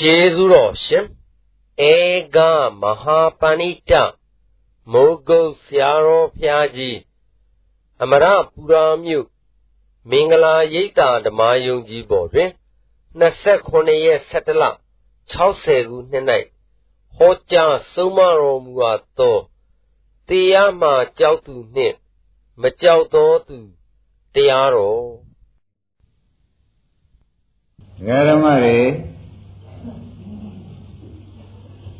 ကျေးဇူးတော်ရှင်ဧကမဟာပဏိတမိုးကုတ်ဆရာတော်ဖျားကြီးအမရပူရာမြို့မင်္ဂလာရိပ်သာဓမ္မယုံကြီးပေါ်တွင်29ရက်17လ60ခုနှစ်၌ဟောကြားဆုံးမတော်မူအပ်သောတရားမှကြောက်သူနှင့်မကြောက်သောသူတရားတော်ဓမ္မတွေ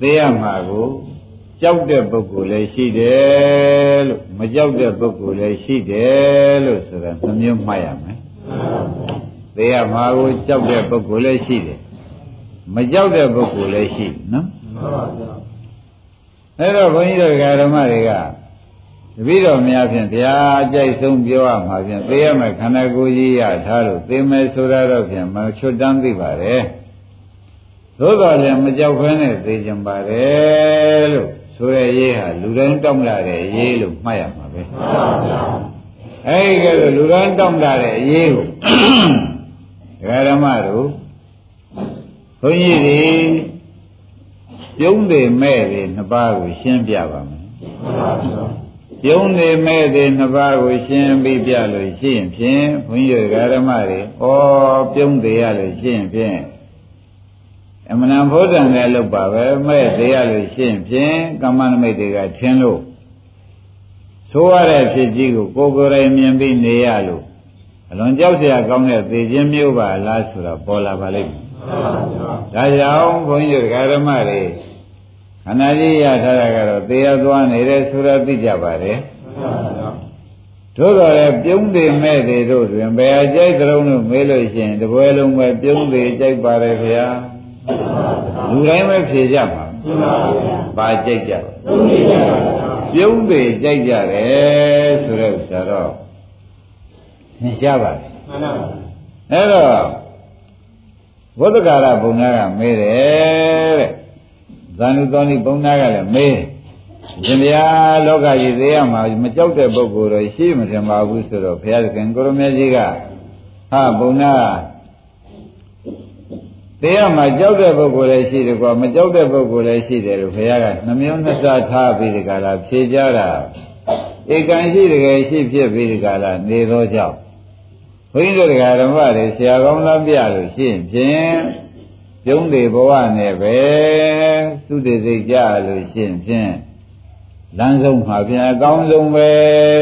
သိရမှာကိုကြောက်တဲ့ပုဂ္ဂိုလ်လည်းရှိတယ်လို့မကြောက်တဲ့ပုဂ္ဂိုလ်လည်းရှိတယ်လို့ဆိုတာနှမျိုးမှတ်ရမယ်။သိရမှာကိုကြောက်တဲ့ပုဂ္ဂိုလ်လည်းရှိတယ်မကြောက်တဲ့ပုဂ္ဂိုလ်လည်းရှိနော်။မှန်ပါဗျာ။အဲ့တော့ဘုန်းကြီးတို့ဓမ္မတွေကတပည့်တော်များဖြင့်တရားအကြိုက်ဆုံးပြောရမှာဖြင့်သိရမယ်ခန္ဓာကိုယ်ကြီးရထားလို့သိမယ်ဆိုတော့ဖြင့်မချွတ်တမ်းသိပါတယ်။ သို့တော်လည်းမကြောက်ဖဲနဲ့သိကြပါတယ်လို့ဆိုရရေးဟာလူတိုင်းတောင်းလာတဲ့အရေးလို့မှတ်ရမှာပဲမှန်ပါဗျာအဲဒီကဲလူတိုင်းတောင်းလာတဲ့အရေးကိုဓမ္မတို့ဘုန်းကြီးတွေပြုံးတယ်မဲ့တယ်နှစ်ပါးကိုရှင်းပြပါမယ်မှန်ပါဗျာပြုံးနေမဲ့တဲ့နှစ်ပါးကိုရှင်းပြီးပြလို့ရှိရင်ဖြင့်ဘုန်းကြီးဓမ္မတွေဩပြုံးတယ်ရလို့ရှိရင်ဖြင့် အမှန်ဘုဒ္ဓံလည်းလုပ်ပါပဲမဲ့သေးရလို့ရှိရင်ဖြင့်ကမ္မနမိတ်တွေကထင်းလို့ဆိုရတဲ့ဖြစ်ကြီးကိုကိုယ်ကိုယ်တိုင်မြင်ပြီးနေရလို့အလွန်ကြောက်စရာကောင်းတဲ့သေခြင်းမျိုးပါလားဆိုတာပေါ်လာပါလိမ့်မယ်။ဒါကြောင့်ဘုန်းကြီးတို့ဓမ္မတွေခန္ဓာကြီးရထားတာကတော့သေရသွားနေတယ်ဆိုတာသိကြပါတယ်။သို့တော်လည်းပြုံးတယ်မဲ့တယ်တို့တွင်ဘယ်အကြိုက်သလုံးလို့မေးလို့ရှိရင်တပွဲလုံးပဲပြုံးတယ်ကြိုက်ပါတယ်ခင်ဗျာ။ လူတိုင်းပဲဖြေကြမှာပါကြိုက်ကြပြုံးပေကြိုက်ကြတယ်ဆိုတဲ့ဥစ္စာတော့သင်ရှားပါလေအဲ့တော့ဘုဒ္ဓဂါရဘုံသားကမေးတယ်တဲ့ဇာနုသောနိဘုံသားကလည်းမေးရှင်ဗျာလောကကြီးသေးရမှာမကြောက်တဲ့ပုဂ္ဂိုလ်တော့ရှိမထင်ပါဘူးဆိုတော့ဘုရားသခင်ကိုရမေကြီးကဟာဘုံသား တရားမှာကြောက်တဲ့ပုဂ္ဂိုလ်လည်းရှိတယ်ကွာမကြောက်တဲ့ပုဂ္ဂိုလ်လည်းရှိတယ်လို့ဘုရားကနှမျိုးနှစ်စားထားပြီးဒီကလာဖြေကြတာဧကံရှိတကယ်ရှိဖြစ်ပြီးဒီကလာနေသောကြောင့်ဘုန်းကြီးတို့ဓမ္မတွေဆရာကောင်းလားပြလို့ရှိရင်ဖြင့်ကျုံးတွေဘဝနဲ့ပဲသုတေစိတ်ကြလို့ရှိရင်ဖြင့်လမ်းဆုံးမှာဖြင့်အကောင်းဆုံးပဲ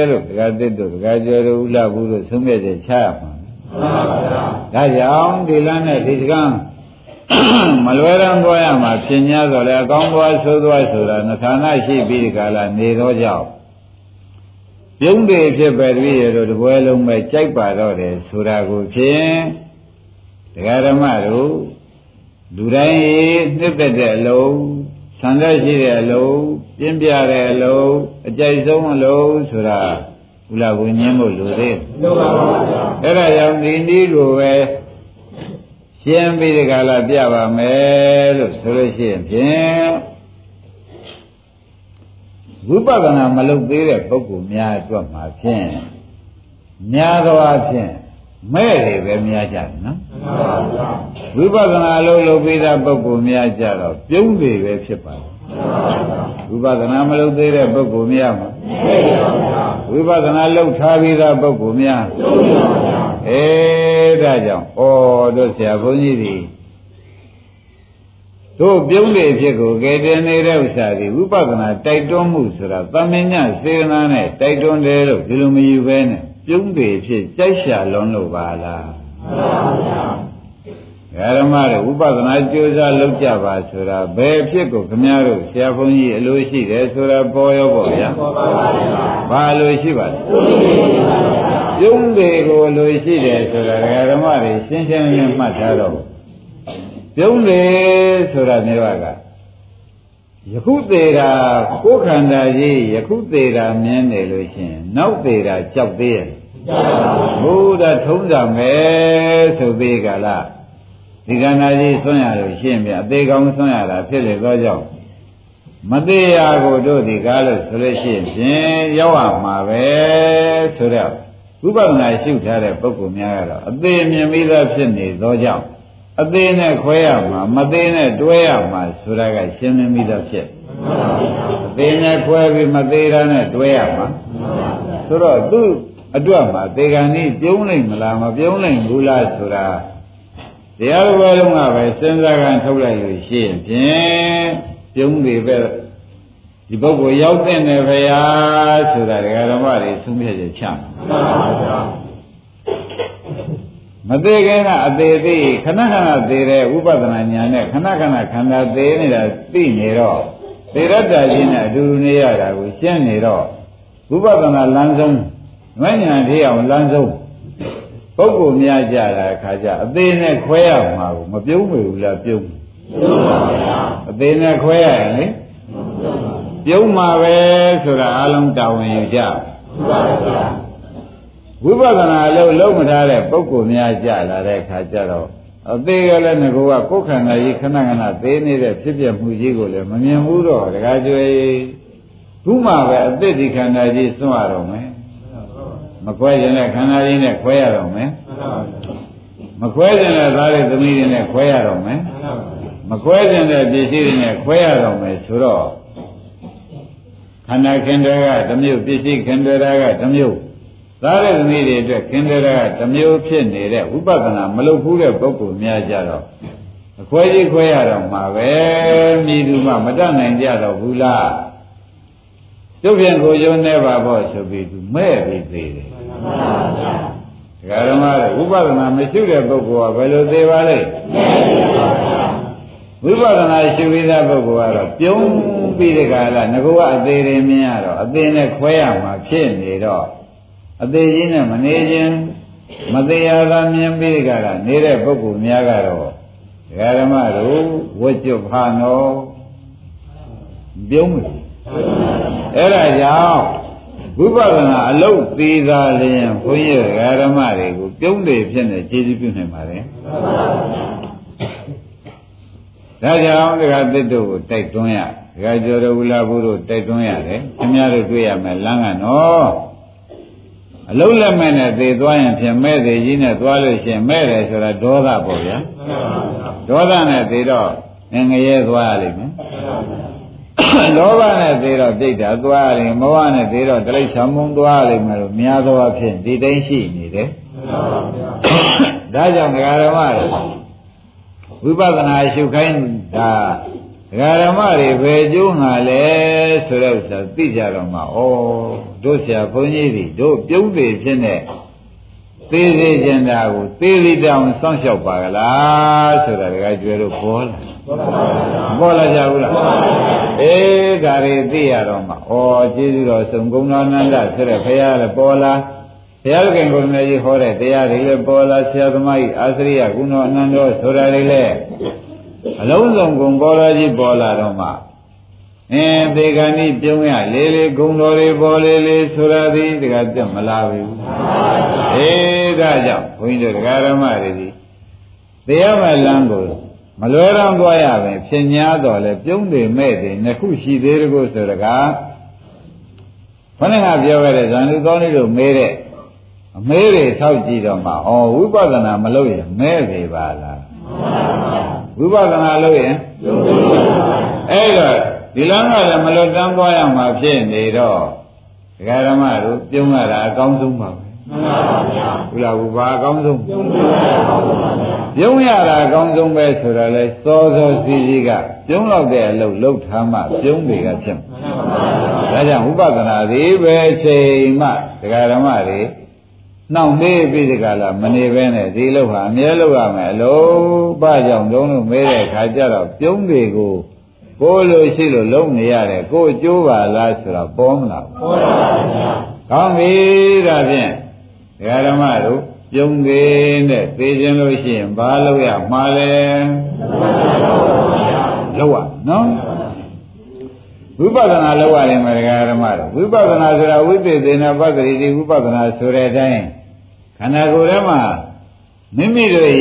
လို့ဒကာသစ်တို့ဒကာကျော်တို့ဥလဘူးတို့သုံးမြတ်တဲ့ချရမှာမှန်ပါဗျာဒါကြောင့်ဒီလမ်းနဲ့ဒီစကံ မလွယ်ရန်သွားရမှာဖြစ်냐ဆိုလဲအကောင်းသွားဆိုးသွားဆိုတာနှခါနရှိပြီးဒီကလာနေတော့ကြောက်ပြုံးတွေဖြစ်ပဲတပည့်ရတို့တပွဲလုံးပဲကြိုက်ပါတော့တယ်ဆိုတာကိုဖြင့်ဒကာဓမ္မတို့လူတိုင်းနှစ်သက်တဲ့အလုံးဆန္ဒရှိတဲ့အလုံးပြင်းပြတဲ့အလုံးအကြိုက်ဆုံးအလုံးဆိုတာဘုလားကိုညင်းဖို့လိုသေးတယ်လိုပါပါဗျာအဲ့ဒါကြောင့်ဒီနည်းလိုပဲ ရှင်းပြီးဒီကလာပြပါမယ်လို့ဆိုလို့ရှိရင်ဖြင့်ဝိပဿနာမလုပ်သေးတဲ့ပုဂ္ဂိုလ်များအတွက်မှာဖြင့်များသောအားဖြင့်မဲ့တွေပဲများကြတယ်နော်ဝိပဿနာလုပ်လုပ်ပြီးသားပုဂ္ဂိုလ်များကြတော့ပြုံးတွေပဲဖြစ်ပါတယ်ဝိပဿနာမလုပ်သေးတဲ့ပုဂ္ဂိုလ်များမှာဝိပဿနာလုပ်ထားပြီးသားပုဂ္ဂိုလ်များ အဲဒါကြောင့်ဩတို့ဆရာဘုန်းကြီးတွေတို့ပြုံးလေဖြစ်ကိုကဲတင်နေတဲ့ဥစ္စာတွေဝိပဿနာတိုက်တွန်းမှုဆိုတာသမင်ညစေနာနဲ့တိုက်တွန်းတယ်လို့ဒီလိုမယူဘဲနဲ့ပြုံးလေဖြစ်ကြိုက်ရှာလွန်လို့ပါလားမှန်ပါဗျာ ဓမ္မတွေဥပဒနာကြိုးစားလုပ်ကြပါဆိုတာဘယ်ဖြစ်ကိုခမည်းတော်ဆရာဘုန်းကြီးအလိုရှိတယ်ဆိုတာပေါ်ရောပေါ့ဗျာပေါ်ပါပါဘာလိုရှိပါလဲပြုံးတွေကိုလိုရှိတယ်ဆိုတာဓမ္မတွေရှင်းရှင်းလင်းလင်းမှတ်ထားတော့ပြုံးလေဆိုတာမျိုးကယခုသေးတာကိုယ်ခန္ဓာကြီးယခုသေးတာမြင်နေလို့ရှိရင်နောက်သေးတာကြောက်သေးရဲ့ဘုရားထုံးကြမယ်ဆိုပြီးကလား ဒီကန္နာကြီးဆွံ့ရလို့ရှင်းပြအသေးကောင်းဆွံ့ရတာဖြစ်လေသောကြောင့်မသေးရကိုတို့ဒီကားလို့ဆိုလို့ရှိရင်ရောက်ရမှာပဲဆိုတော့ဝိပဿနာရှုထားတဲ့ပုဂ္ဂိုလ်များကတော့အသေးမြင်ပြီးသားဖြစ်နေသောကြောင့်အသေးနဲ့ခွဲရမှာမသေးနဲ့တွဲရမှာဆိုတာကရှင်းလင်းပြီးတော့ဖြစ်အသေးနဲ့ခွဲပြီးမသေးတာနဲ့တွဲရမှာဆိုတော့သူ့အတွက်မှာသေကံဤပြုံးနိုင်မလားမပြုံးနိုင်ဘူးလားဆိုတာ တရားတော်ဘယ်လုံးကပဲစဉ်းစားကန်ထုတ်လိုက်လို့ရှိရင်ဖြင့်ပြုံးပြီပဲဒီပုဂ္ဂိုလ်ရောက်တဲ့နယ်ဗျာဆိုတာဒကာဓမ္မတွေသုံးဖြတ်ချက်ချမသေးခင်ကအသေးသေးခဏခဏသေးတဲ့ဥပဒနာညာနဲ့ခဏခဏခန္ဓာသေးနေတာသိနေတော့သေရတ္တကြီးနဲ့အတူတူနေရတာကိုရှင်းနေတော့ဥပဒနာလမ်းဆုံးမဉ္ဇဏ်ထေးအောင်လမ်းဆုံး ပုဂ္ဂိုလ်များကြတာခါကြအသေးနဲ့ခွဲရမှာကိုမပြုံးမေဘူးလားပြုံးပြုံးပါဗျာအသေးနဲ့ခွဲရရင်လေပြုံးမှာပဲဆိုတာအလုံးတာဝန်ယူကြပါဗျာဝိပဿနာလို့လုံးမထားတဲ့ပုဂ္ဂိုလ်များကြလာတဲ့ခါကျတော့အသေးကလည်းငကောကကိုယ်ခန္ဓာကြီးခဏခဏသေးနေတဲ့ဖြစ်ပြမှုကြီးကိုလည်းမမြင်ဘူးတော့တခါကျွေးခုမှပဲအသက်ဒီခန္ဓာကြီးစွန့်ရတော့မယ် မခွဲခြင်းနဲ့ခန္ဓာကြီးနဲ့ခွဲရတော့မယ်မခွဲခြင်းနဲ့သားရဲ့သမီးတွေနဲ့ခွဲရတော့မယ်မခွဲခြင်းနဲ့ပစ္စည်းတွေနဲ့ခွဲရတော့မယ်ဆိုတော့ခန္ဓာခင်တွေကတစ်မျိုးပစ္စည်းခင်တွေကတစ်မျိုးသားတဲ့သမီးတွေအတွက်ခင်တွေကတစ်မျိုးဖြစ်နေတဲ့ဝိပဿနာမလုပ်ဘူးတဲ့ပုဂ္ဂိုလ်များကြတော့အခွဲကြီးခွဲရတော့မှာပဲမိသူမှမတတ်နိုင်ကြတော့ဘူးလားကျုပ်ပြန်ကိုယုံနေပါဖို့ဆိုပြီးသူမဲ့ပြီးသေးတယ် ဒကာဓမ္မတွေဝိပဿနာမရှိတဲ့ပုဂ္ဂိုလ်ကဘယ်လိုသေးပါလဲဝိပဿနာရှိပြီးသားပုဂ္ဂိုလ်ကတော့ပြုံးပြီးတဲ့ကာလငကောကအသေးတွေမြင်ရတော့အသေးနဲ့ခွဲရမှာဖြစ်နေတော့အသေးကြီးနဲ့မနေခြင်းမသေးရတာမြင်ပြီးတဲ့ကာလနေတဲ့ပုဂ္ဂိုလ်များကတော့ဒကာဓမ္မတို့ဝတ်ကျွတ်ဖာနောပြုံးမယ်အဲ့ဒါကြောင့် ဝိပဿနာအလုတ်သေးသာလျင်ဘုန်းကြီးဓမ္မတွေကိုပြုံးတယ်ဖြစ်နေခြေစည်းပြုနိုင်ပါတယ်ဒါကြောင့်ဒကာသစ်တို့ကိုတိုက်တွန်းရဒကာကျော်တော်ဝိလာဘုတို့တိုက်တွန်းရတယ်ခင်ဗျားတို့တွေ့ရမယ်လမ်းကနော်အလုံးလက်မဲ့နဲ့သေသွားရင်ဖြင့်မဲ့သေးကြီးနဲ့သွားလို့ရှိရင်မဲ့တယ်ဆိုတာဒေါသပေါ့ဗျာဒေါသနဲ့သေတော့ငရဲသွားရလိမ့်မယ် လောဘနဲ့သေးတော့ပြိတ္တာသွားရရင်မောဟနဲ့သေးတော့တိရစ္ဆာန်မုံသွားရလိမ့်မယ်လို့များသောအားဖြင့်ဒီတိုင်းရှိနေတယ်။ဒါကြောင့်ဒကာဓမ္မတွေဝိပဿနာရှုခိုင်းတာဒကာဓမ္မတွေဘယ်ကျိုးငါလဲဆိုတော့ဆိုသိကြတော့မှဩတို့ဆရာဘုန်းကြီးတွေတို့ပြုံးပေဖြစ်နေသေးသေးကျင်တာကိုသေးသေးတောင်စောင့်ရှောက်ပါကလားဆိုတာဒကာကျွဲတို့ပေါ်လာ ပေါ်လာကြဘူးလားအေးဒါတွေသိရတော့မှဩကျေးဇူးတော်ဆုံးကုံတော်နန္ဒဆိုတဲ့ဘုရားလည်းပေါ်လာဘုရားခင်ကိုယ်မြတ်ကြီးဟောတဲ့တရားတွေလည်းပေါ်လာဆရာသမားကြီးအာသရိယကုဏောအနန္တောဆိုတာတွေလည်းအလုံးစုံကုန်ပေါ်လာကြီးပေါ်လာတော့မှအင်းသေကံဤပြုံးရလေးလေးဂုံတော်တွေပေါ်လေးလေးဆိုတာဒီတကပြတ်မလာဘူးအေးဒါကြောင့်ဘုန်းကြီးတို့ဒကာရမတွေဒီတရားမလမ်းကို မလွယ်တော့သွားရပဲဖြစ်냐တော့လဲပြုံးတယ်မဲ့တယ်နှစ်ခုရှိသေးတယ်ကိုဆိုတကားခொနဲ့ကပြောခဲ့တဲ့ဇန်လူကောင်းလေးတို့မေးတဲ့အမေးတွေထောက်ကြည့်တော့မှဩဝိပဿနာမလုပ်ရင်မဲပြီပါလားဝိပဿနာလုပ်ရင်အဲ့တော့ဒီလမ်းကလည်းမလွတ်တမ်းသွားရမှာဖြစ်နေတော့ဒကာဓမ္မတို့ပြုံးရတာအကောင်းဆုံးပါပဲ မှန်ပါဗျာဘုရားဘုရားအကောင်းဆုံးပြုံးရတာအကောင်းဆုံးပါဗျာပြုံးရတာအကောင်းဆုံးပဲဆိုတော့လေစောစောစီစီကပြုံးလောက်တဲ့အလုပ်လုပ်ထားမှပြုံးတွေကဖြစ်မှာဒါကြောင့်ဥပဒနာသည်ပဲချိန်မှဒကာဓမ္မတွေနှောင့်နှေးပြီးဒီကလာမနေပဲနဲ့ဒီလောက်ဟာအမြဲလောက်ရမယ်အလုံးဘာကြောင့်တုံးလို့မဲတဲ့ခါကျတော့ပြုံးတွေကိုကိုယ်လိုရှိလို့လုံးနေရတယ်ကိုယ်အကျိုးပါလားဆိုတော့ပေါ်မလားပေါ်ပါဗျာကောင်းပြီဒါဖြင့်ဒကာ ဓမ္မတို့ပြုံးသေးနဲ့သိခြင်းလို့ရှိရင်ဘာလုပ်ရမှာလဲလုပ်ရနော်ဝိပဿနာလုပ်ရတယ်မဒကာဓမ္မတို့ဝိပဿနာဆိုတာဝိသေသေနပတ္တိတိဝိပဿနာဆိုတဲ့အတိုင်းခန္ဓာကိုယ်ထဲမှာမိမိတို့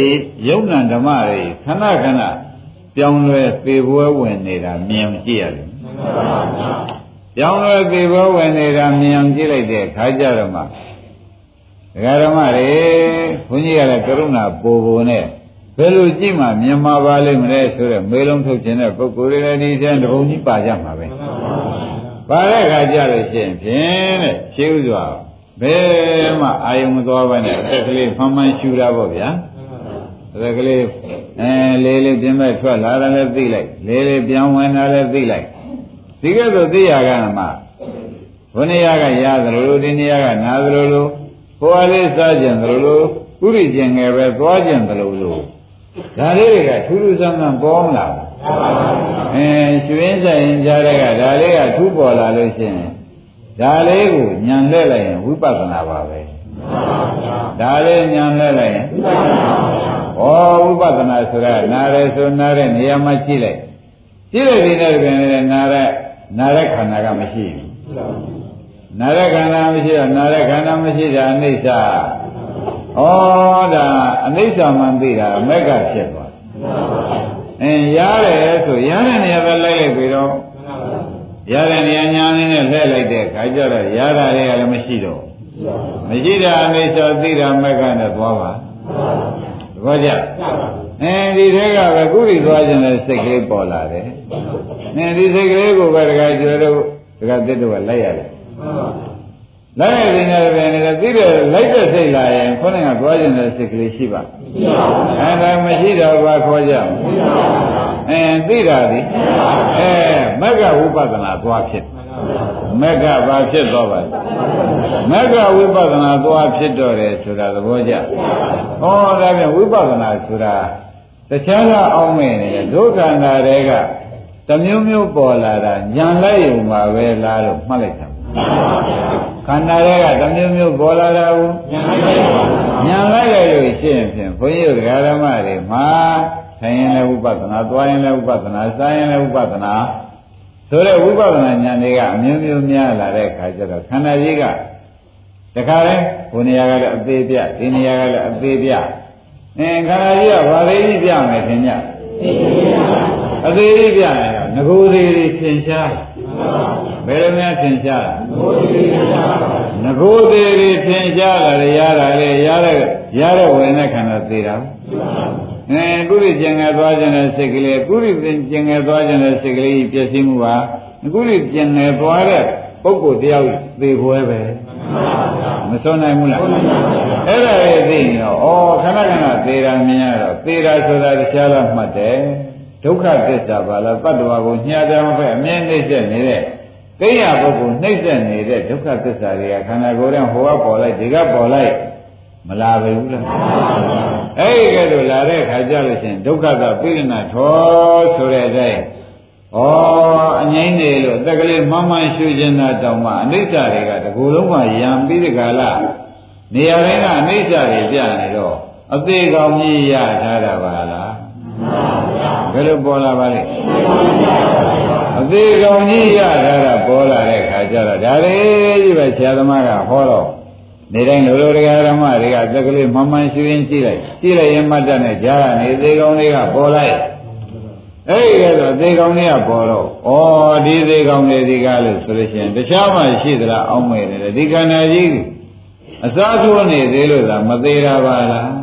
ယုံနာဓမ္မတွေခဏခဏပြောင်းလဲသေပွဲဝင်နေတာမြင်ကြည့်ရတယ်ပြောင်းလဲသေပွဲဝင်နေတာမြင်ကြည့်လိုက်တဲ့ခါကြတော့မှ ဒကာဓမ္မတွေဘုန်းကြီးကလည်းကရုဏာပူပူနဲ့ဘယ်လိုကြည့်မှမြင်မှာပါလိမ့်မလဲဆိုတော့မေးလုံးထုတ်ခြင်းတဲ့ပုဂ္ဂိုလ်တွေလည်းဒီတဲ့တဘုံကြီးပါကြမှာပဲပါတဲ့အခါကျလို့ရှိရင်ဖြင့်တဲ့ရှင်းဥစွာဘယ်မှအာယုံမသွားဘဲနဲ့အသက်ကလေးမှန်မှန်ရှူတာပေါ့ဗျာအသက်ကလေးအဲလေးလေးပြင်းမဲ့ထွက်လာတယ်လည်းသိလိုက်လေးလေးပြောင်းဝင်တာလည်းသိလိုက်ဒီကဲ့သို့သိရကမှဘုနေရကရသလိုလိုဒီနေရကနာသလိုလို ဟိုအလေးစားကြံသလိုလိုဥရိကျင်ငယ်ပဲသွားကြံသလိုလိုဒါလေးတွေကထူးထူးဆန်းဆန်းပေါ်မလားအဲရွှင်ဆိုင်ကြားတဲ့ကဒါလေးကထူးပေါ်လာလို့ရှိရင်ဒါလေးကိုညံလှည့်လိုက်ရင်ဝိပဿနာပါပဲဒါလေးညံလှည့်လိုက်ရင်ဩဝိပဿနာဆိုတာနားရဲဆိုနားတဲ့နေရာမှာကြည့်လိုက်ကြည့်လိုက်ဒီနဲ့ပြင်လည်းနားတဲ့နားတဲ့ခန္ဓာကမရှိဘူး နားတဲ့ခန္ဓာမရှိတော့နားတဲ့ခန္ဓာမရှိတာအနိစ္စဩဒါအနိစ္စမှန်သိတာအမက်ကဖြစ်သွားအင်းရတယ်ဆိုရတဲ့နေရာပဲလိုက်လိုက်ပြီးတော့ရတဲ့နေရာညာနေနဲ့လှည့်လိုက်တဲ့ခါကျတော့ရတာတွေကလည်းမရှိတော့မရှိတာအနိစ္စသိတာမက်ကနဲ့သွားပါသဘောကျအဲဒီထဲကပဲကုရိသွားခြင်းနဲ့စိတ်ကလေးပေါ်လာတယ်အဲဒီစိတ်ကလေးကိုပဲတခါကျွလို့တခါတစ်တော့လိုက်ရတယ် လိုက်ရတဲ့နေရာပဲနေသိတယ်လိုက်တဲ့စိတ်လာရင်ခေါင်းကသွားခြင်းနဲ့စိတ်ကလေးရှိပါအဲဒါမရှိတော့ဘာခေါ်ကြအဲသိတာဒီအဲမက္ကဝိပဿနာသွားဖြစ်မက္ကဘာဖြစ်တော့ပါမက္ကဝိပဿနာသွားဖြစ်တော့တယ်ဆိုတာသဘောကျဟောဒါပြန်ဝိပဿနာဆိုတာတခြားကအောင်းမဲ့နေတဲ့ဒုက္ခန္တာတွေကတမျိုးမျိုးပေါ်လာတာညာလိုက်ုံပါပဲလားလို့မှတ်လိုက်တာ ခန္ဓာတွေကတမျိုးမျိုးပေါ်လာတာကိုညာလိုက်ရလို့ရှိရင်ဖြင့်ဘုန်းကြီးတို့ဓမ္မတွေမှာထိုင်ရင်လည်းဝိပဿနာသွားရင်လည်းဝိပဿနာစားရင်လည်းဝိပဿနာဆိုတဲ့ဝိပဿနာဉာဏ်တွေကအမျိုးမျိုးများလာတဲ့အခါကျတော့ခန္ဓာကြီးကတခါလဲဘုနေရာကလည်းအသေးပြဒီနေရာကလည်းအသေးပြအင်းခန္ဓာကြီးကဘာလေးကြီးပြမယ်ခင်ဗျအသေးကြီးပြရင်တော့ငကိုသေးလေးသင်ရှား ဘယ်လိုများသင်ရှားငကိုသေးလေးသင်ရှားလာရရတာလေရတဲ့ရတဲ့ဝင်တဲ့ခန္ဓာသေးတာအဲကုရိကျင်ငယ်သွားခြင်းတဲ့စိတ်ကလေးကုရိကျင်ငယ်သွားခြင်းတဲ့စိတ်ကလေးပြည့်စည်မှုပါကုရိကျင်ငယ်သွားတဲ့ပုဂ္ဂိုလ်တယောက်သေပွဲပဲမစွန့်နိုင်ဘူးလားအဲ့ဒါလေးသိရင်တော့ဩခဏခဏသေတာမြင်ရတော့သေတာဆိုတာတခြားတော့မှတ်တယ် ဒုက္ခသစ္စာပါလားတတ္တဝါကိုညှာတယ်မဖက်အမြဲနှိမ့်ဆက်နေတဲ့ကိရိယာပုဂ္ဂိုလ်နှိမ့်ဆက်နေတဲ့ဒုက္ခသစ္စာတွေကခန္ဓာကိုယ်ထဲဟိုကပေါ်လိုက်ဒီကပေါ်လိုက်မလာပဲဘူးလားအဲ့ဒီကဲလို့လာတဲ့ခါကျလို့ရှင်ဒုက္ခသပိရဏထောဆိုတဲ့အတိုင်းဩအငိမ့်နေလို့အသက်ကလေးမမှန်ရှုခြင်းတာတောင်မှအနိစ္စတွေကတကူလုံးကယံပြီးဒီကလာနေရာတိုင်းကအနိစ္စတွေပြနေတော့အသေးကောင်ကြီးရထားတာပါလား ဘယ်လိုပေါ်လာပါလဲအသေးကောင်ကြီးရထားတာပေါ်လာတဲ့ခါကျတော့ဒါလေးကြီးပဲဆရာသမားကဟောတော့နေတိုင်းလိုလိုတရားဓမ္မတွေကအသက်ကလေးမမှန်ရှုရင်းကြည့်လိုက်ကြည့်လိုက်ရင်မှတ်တတ်နဲ့ကြားကနေသေးကောင်လေးကပေါ်လိုက်အဲ့ဒီကတော့သေကောင်လေးကပေါ်တော့ဩဒီသေကောင်လေးဒီကားလို့ဆိုလို့ရှိရင်တခြားမှရှိသလားအောင်းမဲ့တယ်ဒီခန္ဓာကြီးအစားထိုးနေသေးလို့သာမသေးတာပါလား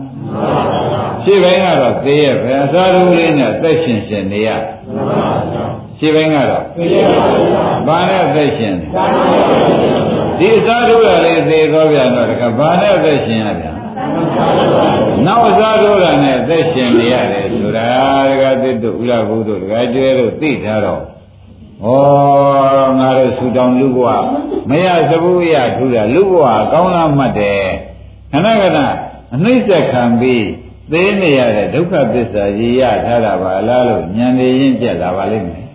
ရှိပိုင်းကတော့သေရဲ့ပဲအစားထိုးလေးနဲ့သက်ရှင်ရှင်နေရရှိပိုင်းကတော့ဘာနဲ့သက်ရှင်ဒီအစားထိုးရလေးသေသောပြန်တော့တခါဘာနဲ့သက်ရှင်ရပြန်နောက်အစားထိုးတာနဲ့သက်ရှင်နေရတယ်ဆိုတာဒကာသစ်တို့ဥရဘုဒ္ဓဒကာကျွဲတို့သိထားတော့ဩငါတို့ဆူတောင်လူဘဝမရသဘူးရထူတာလူဘဝကောင်းလားမှတ်တယ်ခဏခဏအနှိမ့်ဆက်ခံပြီး သေးနေရတဲ့ဒုက္ခသစ္စာရည်ရထားတာပါလားလို့ဉာဏ်ရင်းကျက်လာပါလိမ့်မယ်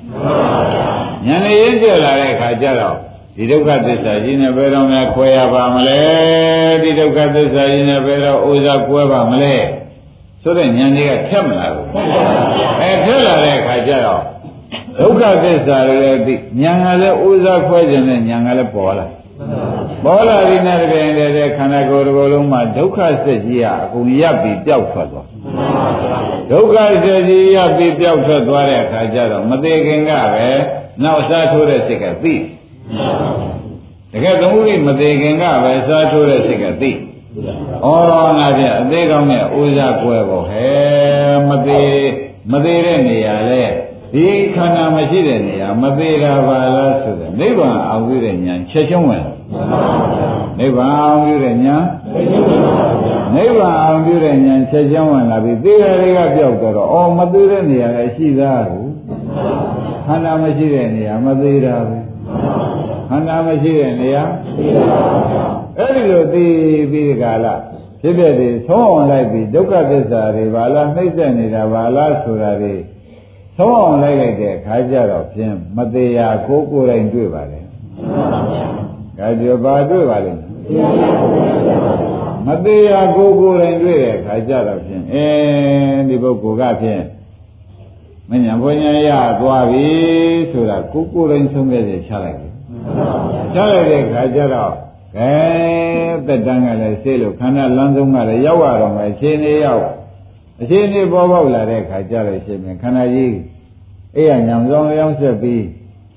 ဉာဏ်ရင်းကျက်လာတဲ့အခါကျတော့ဒီဒုက္ခသစ္စာကြီးနဲ့ဘယ်တော့မှခွဲရပါမလဲဒီဒုက္ခသစ္စာကြီးနဲ့ဘယ်တော့ဥစ္စာကွဲပါမလဲဆိုတဲ့ဉာဏ်ကြီးကထက်မလာဘူးအဲထက်လာတဲ့အခါကျတော့ဒုက္ခသစ္စာလည်းသိဉာဏ်ကလည်းဥစ္စာခွဲခြင်းနဲ့ဉာဏ်ကလည်းပေါ်လာ ပေါ်လာပြီးနဲ့တကယ်တည်းခန္ဓာကိုယ်တစ်ခုလုံးမှာဒုက္ခစစ်ကြီးကအကုန်ရပ်ပြီးပျောက်ထွက်သွားဒုက္ခစစ်ကြီးရပ်ပြီးပျောက်ထွက်သွားတဲ့အခါကျတော့မသေးခင်ကပဲနောက်စားထိုးတဲ့စိတ်ကသိတကယ်သမုဒိမသေးခင်ကပဲစားထိုးတဲ့စိတ်ကသိဩငါပြအသေးကောင်းတဲ့ဥဇာကွယ်ကိုဟဲမသေးမသေးတဲ့နေရာလဲ ဒီခန္ဓာမရှိတဲ့နေရာမသေးတာပါလားဆိုတဲ့နိဗ္ဗာန်အောင်ပြုတဲ့ဉာဏ်ချက်ချင်းဝင်နိဗ္ဗာန်အောင်ပြုတဲ့ဉာဏ်နိဗ္ဗာန်အောင်ပြုတဲ့ဉာဏ်ချက်ချင်းဝင်လာပြီသေရတွေကပြောက်တော့ဩမသေးတဲ့နေရာလည်းရှိသားဘူးခန္ဓာမရှိတဲ့နေရာမသေးတာပဲခန္ဓာမရှိတဲ့နေရာအဲ့ဒီလိုသိပြီးဒီကလာဖြစ်ဖြစ်ဒီသုံးအောင်လိုက်ပြီးဒုက္ခသစ္စာတွေဘာလားနှိမ့်ဆက်နေတာဘာလားဆိုတာတွေ သုံးအောင်လိုက်လိုက်တဲ့ခါကျတော့ဖြင့်မသေးရကိုကိုယ်တိုင်တွေ့ပါလေ။ဒါကြောဘာတွေ့ပါလိမ့်မသေးရကိုကိုယ်တိုင်တွေ့တဲ့ခါကျတော့ဖြင့်အဲဒီပုဂ္ဂိုလ်ကဖြင့်မညာဘုညာရသွားပြီဆိုတာကိုကိုယ်တိုင်ဆုံးဖြတ်ချက်ချလိုက်တယ်။ချလိုက်တဲ့ခါကျတော့ကဲသက်တမ်းကလည်းဆေးလို့ခန္ဓာလမ်းဆုံးကလည်းရောက်ရတော့မယ်အချိန်လေးရောက် အချိန်လေးပေါ်ပေါက်လာတဲ့ခါကျတော့ရှင်ပြန်ခန္ဓာကြီးအဲ့ရညံဆောင်လျောင်းဆက်ပြီး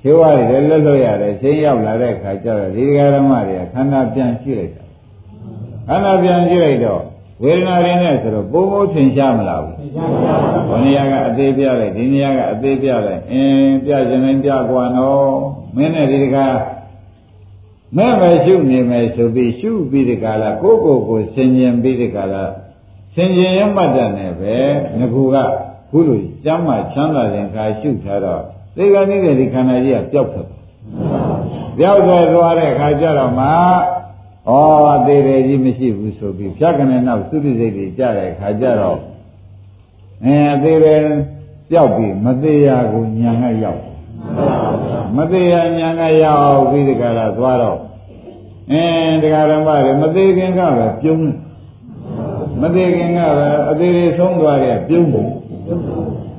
ခြေဝါးတွေလည်းလွတ်လွတ်ရတယ်ချိန်ရောက်လာတဲ့ခါကျတော့ဒီဃာရမတွေကခန္ဓာပြန်ကြည့်လိုက်တာခန္ဓာပြန်ကြည့်လိုက်တော့ဝေဒနာရင်းနဲ့ဆိုတော့ပုံပုံထင်ရှားမလားဘူးဘယ်နေရာကအသေးပြလိုက်ဒီနေရာကအသေးပြလိုက်အင်းပြခြင်းတိုင်းပြกว่าနော်မင်းနဲ့ဒီဃာမဲ့မဲ့ရှုနေမယ်ဆိုပြီးရှုပြီးဒီကလာကိုယ့်ကိုယ်ကိုဆင်ញင်ပြီးဒီကလာ ဆင်ញင်ရမှတ်တယ်နဲ့ပဲငကူကခုလိုကျမ်းမာချမ်းသာတဲ့ခါရှုထားတော့သေကနေတဲ့ဒီခန္ဓာကြီးကပျောက်သွားပျောက်သွားသွားတဲ့ခါကျတော့မှဩအသေးတယ်ကြီးမရှိဘူးဆိုပြီးဖြတ်ကနေနောက်သုတိစိတ်တွေကြားတဲ့ခါကျတော့အဲအသေးတယ်ပျောက်ပြီးမသေးရကိုညာငတ်ရောက်မသေးရညာငတ်ရောက်ပြီးဒီကလာသွားတော့အင်းတရားဓမ္မတွေမသေးခင်ကပဲပြုံး မသေးခင်ကပဲအသေးတွေဆုံးသွားတဲ့ပြုံးပုံ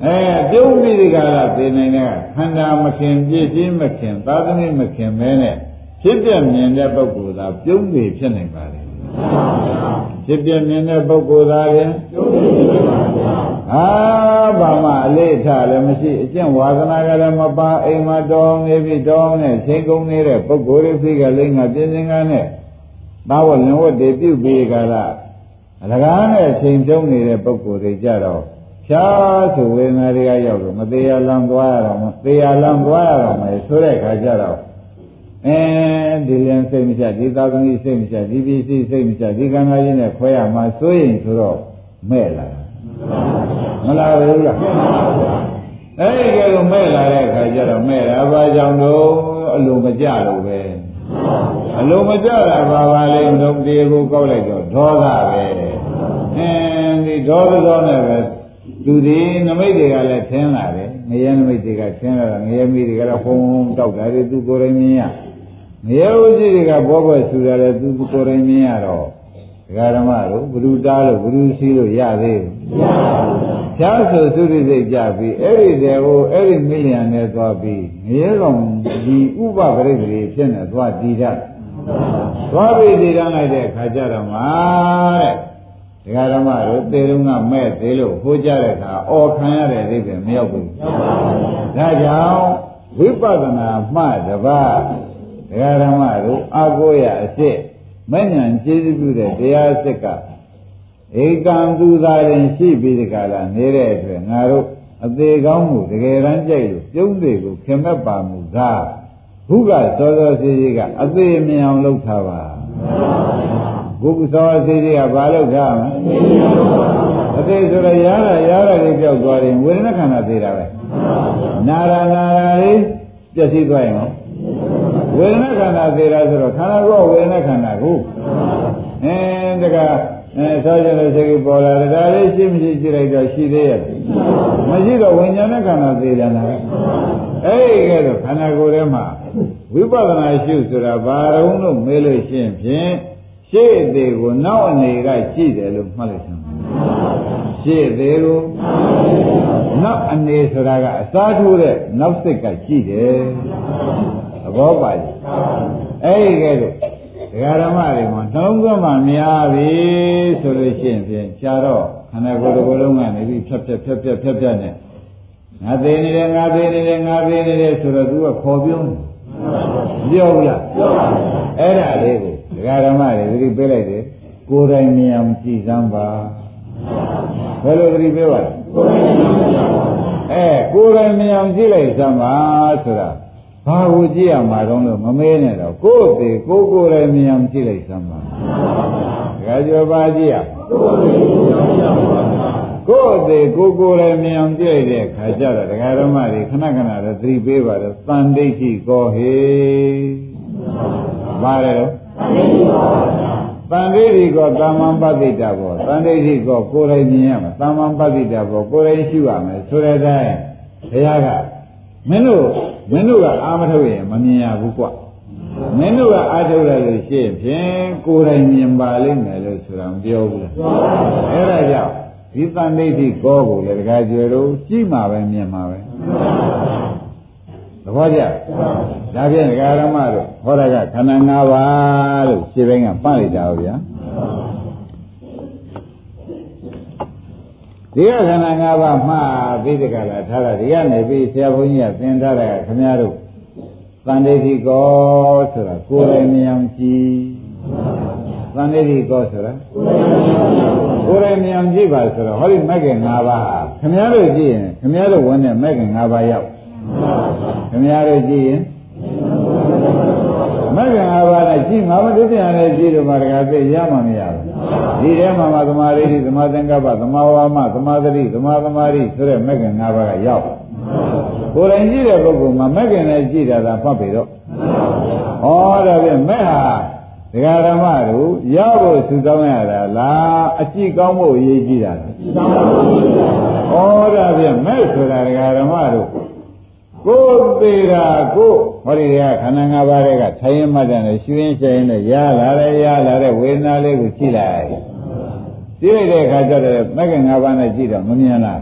အဲပြုံးပြီးဒီကလာသိနေတဲ့ခန္ဓာမခင်ပြည့်စည်မခင်သာသမီမခင်မဲနဲ့ဖြစ်ပြမြင်တဲ့ပုဂ္ဂိုလ်သာပြုံးပြီးဖြစ်နိုင်ပါလေဖြစ်ပြမြင်တဲ့ပုဂ္ဂိုလ်သာရင်ပြုံးပြီးဖြစ်ပါဗျာဟာဘာမှအလေးထားလည်းမရှိအကျင့်ဝါသနာကလည်းမပါအိမ်မှာတော်နေပြီတော်နဲ့ချိန်ကုန်နေတဲ့ပုဂ္ဂိုလ်တွေဖိကလိမ့်ကပြင်းစင်ကနဲ့ဘာဝလင်ဝတ်တွေပြုပြီးကြလား အလကားနဲ့ချိန်ကျုံနေတဲ့ပုဂ္ဂိုလ်တွေကြတော့ဖြားဆိုဝေဒနာတွေကရောက်တော့မသေးရလမ်းသွားရတော့မသေးရလမ်းသွားရတော့မယ်ဆိုတဲ့ခါကျတော့အဲဒီလင်စိတ်မချဒီသာသမီစိတ်မချဒီပစ္စည်းစိတ်မချဒီကံကားချင်းနဲ့ခွဲရမှာစိုးရင်ဆိုတော့မဲ့လာတာမလားဘူးလားအဲဒီကဲကိုမဲ့လာတဲ့အခါကျတော့မဲ့တာဘာကြောင့်တော့အလိုမကြလို့ပဲအလိုမကြတာဘာပါလဲမလို့တေကိုကောက်လိုက်တော့ဒေါသပဲ အင်းဒီဒေါသသောနဲ့ပဲသူဒီနမိတ်တွေကလည်းထင်းလာတယ်ငရဲနမိတ်တွေကထင်းလာတာငရဲမိတွေကလည်းဟုံးဟုံးတောက်တာတွေသူကိုယ်တိုင်မြင်ရငရဲဥရှိတွေကဘောဘောဆူတာလည်းသူကိုယ်တိုင်မြင်ရတော့ဒကာဓမ္မတို့ဘုရုတားလို့ဘုရုစီးလို့ရသေးဘူးမရပါဘူးဖြားဆိုသုရိစိတ်ကြပြီးအဲ့ဒီတည်းကိုအဲ့ဒီမိလျံနဲ့သွားပြီးငရဲကောင်ဒီဥပပရိသေဖြစ်နေသွားတည်တတ်သွားပြီးတည်တတ်လိုက်တဲ့အခါကျတော့မှာတဲ့ ဒကာဓမ္မတို့သေတုံးကမဲ့သေးလို့ဟိုးကြတဲ့အခါအော်ခံရတဲ့အိဗယ်မရောက်ဘူးဒါကြောင့်ဝိပဿနာမှတပါးဒကာဓမ္မတို့အာကိုရအစ်စ်မဉ္ဇဉ်ကျေးဇူးပြုတဲ့တရားစစ်ကဧကံသူသာရင်ရှိပြီးဒီကလာနေတဲ့အတွက်ငါတို့အသေးကောင်းမှုတကယ်တမ်းကြိုက်လို့ပြုံးတွေကိုခင်မက်ပါမှုသာဘုကစောစောစီစီကအသေးမြင်အောင်လုပ်ထားပါ ဘုကစောစီစီကဘာလုပ်ထားမလဲအသေးဆိုရရတာရတာလေးပြောက်သွားရင်ဝေဒနာခန္ဓာသေးတာပဲနာရနာရလေးပြည့်စည်သွားရင်ဝေဒနာခန္ဓာသေးတာဆိုတော့ခန္ဓာကိုဝေဒနာခန္ဓာကိုအဲတကအဲဆောကျင်တဲ့စိတ်ပေါ်လာတယ်ဒါလေးရှိမရှိကြည့်လိုက်တော့ရှိသေးရဲ့မရှိတော့ဝိညာဉ်နဲ့ခန္ဓာသေးတယ်လားအဲ့ဒီကဲတော့ခန္ဓာကိုယ်ထဲမှာဝိပဿနာရှုဆိုတာဘာတုံးလို့မေးလို့ရှိရင်ဖြင့် ရှေ့သေးကိုနောက်အနေကရှိတယ်လို့မှတ်လိုက်စမ်းရှေ့သေးကိုနောက်အနေဆိုတာကအစားထိုးတဲ့နောက်စိတ်ကရှိတယ်သဘောပါ့အဲ့ဒီကဲတော့ဒကာဓမ္မတွေမှာနှလုံးသွင်းမှများပြီဆိုလို့ရှိရင်ဖြင့်ရှားတော့ခန္ဓာကိုယ်တစ်ခုလုံးကနေပြီးဖြတ်ဖြတ်ဖြတ်ဖြတ်ဖြတ်ဖြတ်နဲ့ငါသေးနေတယ်ငါသေးနေတယ်ငါသေးနေတယ်ဆိုတော့သူကခေါ်ပြုံးပြောဘူးလားပြောပါဘူးအဲ့ဒါလေးကို ဒကာဓမ္မတွေသတိပေးလိုက်တယ်ကိုယ်တိုင်မြင်အောင်ကြည့်စမ်းပါဘယ်လိုသတိပေးပါလဲအဲကိုယ်တိုင်မြင်အောင်ကြည့်လိုက်စမ်းပါဆိုတာဘာကိုကြည့်ရမှာတော့လို့မမေးနဲ့တော့ကိုယ့်သေးကိုယ်ကိုယ်တိုင်မြင်အောင်ကြည့်လိုက်စမ်းပါဒကာကျော်ပါကြည့်ရကိုယ့်သေးကိုယ်ကိုယ်တိုင်မြင်အောင်ကြည့်လိုက်တဲ့ခါကျတော့ဒကာဓမ္မတွေခဏခဏတော့သတိပေးပါတော့တန်ဒိဋ္ဌိကောဟေပါတယ် တော့တန်ဒိဋ္ဌိကောတာမန်ပတိတာဘောတန်ဒိဋ္ဌိကောကိုယ်တိုင်မြင်ရမှာတာမန်ပတိတာဘောကိုယ်တိုင်ရှိရမယ်ဆိုတဲ့အတိုင်းဘုရားကမင်းတို့မင်းတို့ကအာမထုတ်ရင်မမြင်ရဘူးကွမင်းတို့ကအာထုတ်လိုက်လို့ရှိရင်ဖြင့်ကိုယ်တိုင်မြင်ပါလိမ့်မယ်လို့ဆိုတာမပြောဘူးလားအဲ့ဒါကြောင့်ဒီတန်ဒိဋ္ဌိကောကိုလည်းတခါကျွယ်လို့ကြည့်မှာပဲမြင်မှာပဲသ ဘောကျဒါဖြင့်ဒကာရမတို့ဟောတာကခန္ဓာ၅ပါးလို့ရှင်းပိုင်းကပတ်လိုက်တာဗျာဒီကခန္ဓာ၅ပါးမှားပြီးတကလားထားတာဒီကနေပြီးဆရာဘုန်းကြီးကသင်ထားတာကခမည်းတော်တန်ဋိဋ္ဌိကောဆိုတာကိုယ်တိုင်မြင်အောင်ကြည့်တန်ဋိဋ္ဌိကောဆိုတာကိုယ်တိုင်မြင်အောင်ကြည့်ပါဆိုတော့ဟောဒီမဂ္ဂင်၅ပါးဟာခမည်းတော်ကြည့်ရင်ခမည်းတော်ဝင်တဲ့မဂ္ဂင်၅ပါးရောက် ခမည်းတော်ကြည့်ရင်မဂ္ဂင်၅ပါးနဲ့ကြည့်ငါမသိပြန်လည်းကြည့်တော့မှတကယ်သိရမှမရဘူးဒီထဲမှာမှသမာဓိသမာသင်္ကပ္ပသမာဝါမသမာသတိသမာသမာဓိဆိုတဲ့မဂ္ဂင်၅ပါးကရောက်ကိုယ်တိုင်ကြည့်တဲ့ပုဂ္ဂိုလ်မှာမဂ္ဂင်နဲ့ကြည့်တာသာမှတ်ပြီတော့ဩဒါဖြင့်မဲ့ဟာဒကာဓမ္မတို့ရဖို့စုဆောင်းရတာလားအကြည့်ကောင်းဖို့အရေးကြီးတာလားဩဒါဖြင့်မဲ့ဆိုတာဒကာဓမ္မတို့ ကိုယ်သေးတာကိုဟောဒီကခန္ဓာ၅ပါးတွေကထိုင်ရမှတ်တယ်ရှင်းရှင်းနဲ့ရလာတယ်ရလာတဲ့ဝေဒနာလေးကိုကြည့်လိုက်ကြည့်လိုက်တဲ့အခါကျတော့မဂ္ဂင်၅ပါးနဲ့ကြည့်တော့မမြင်လား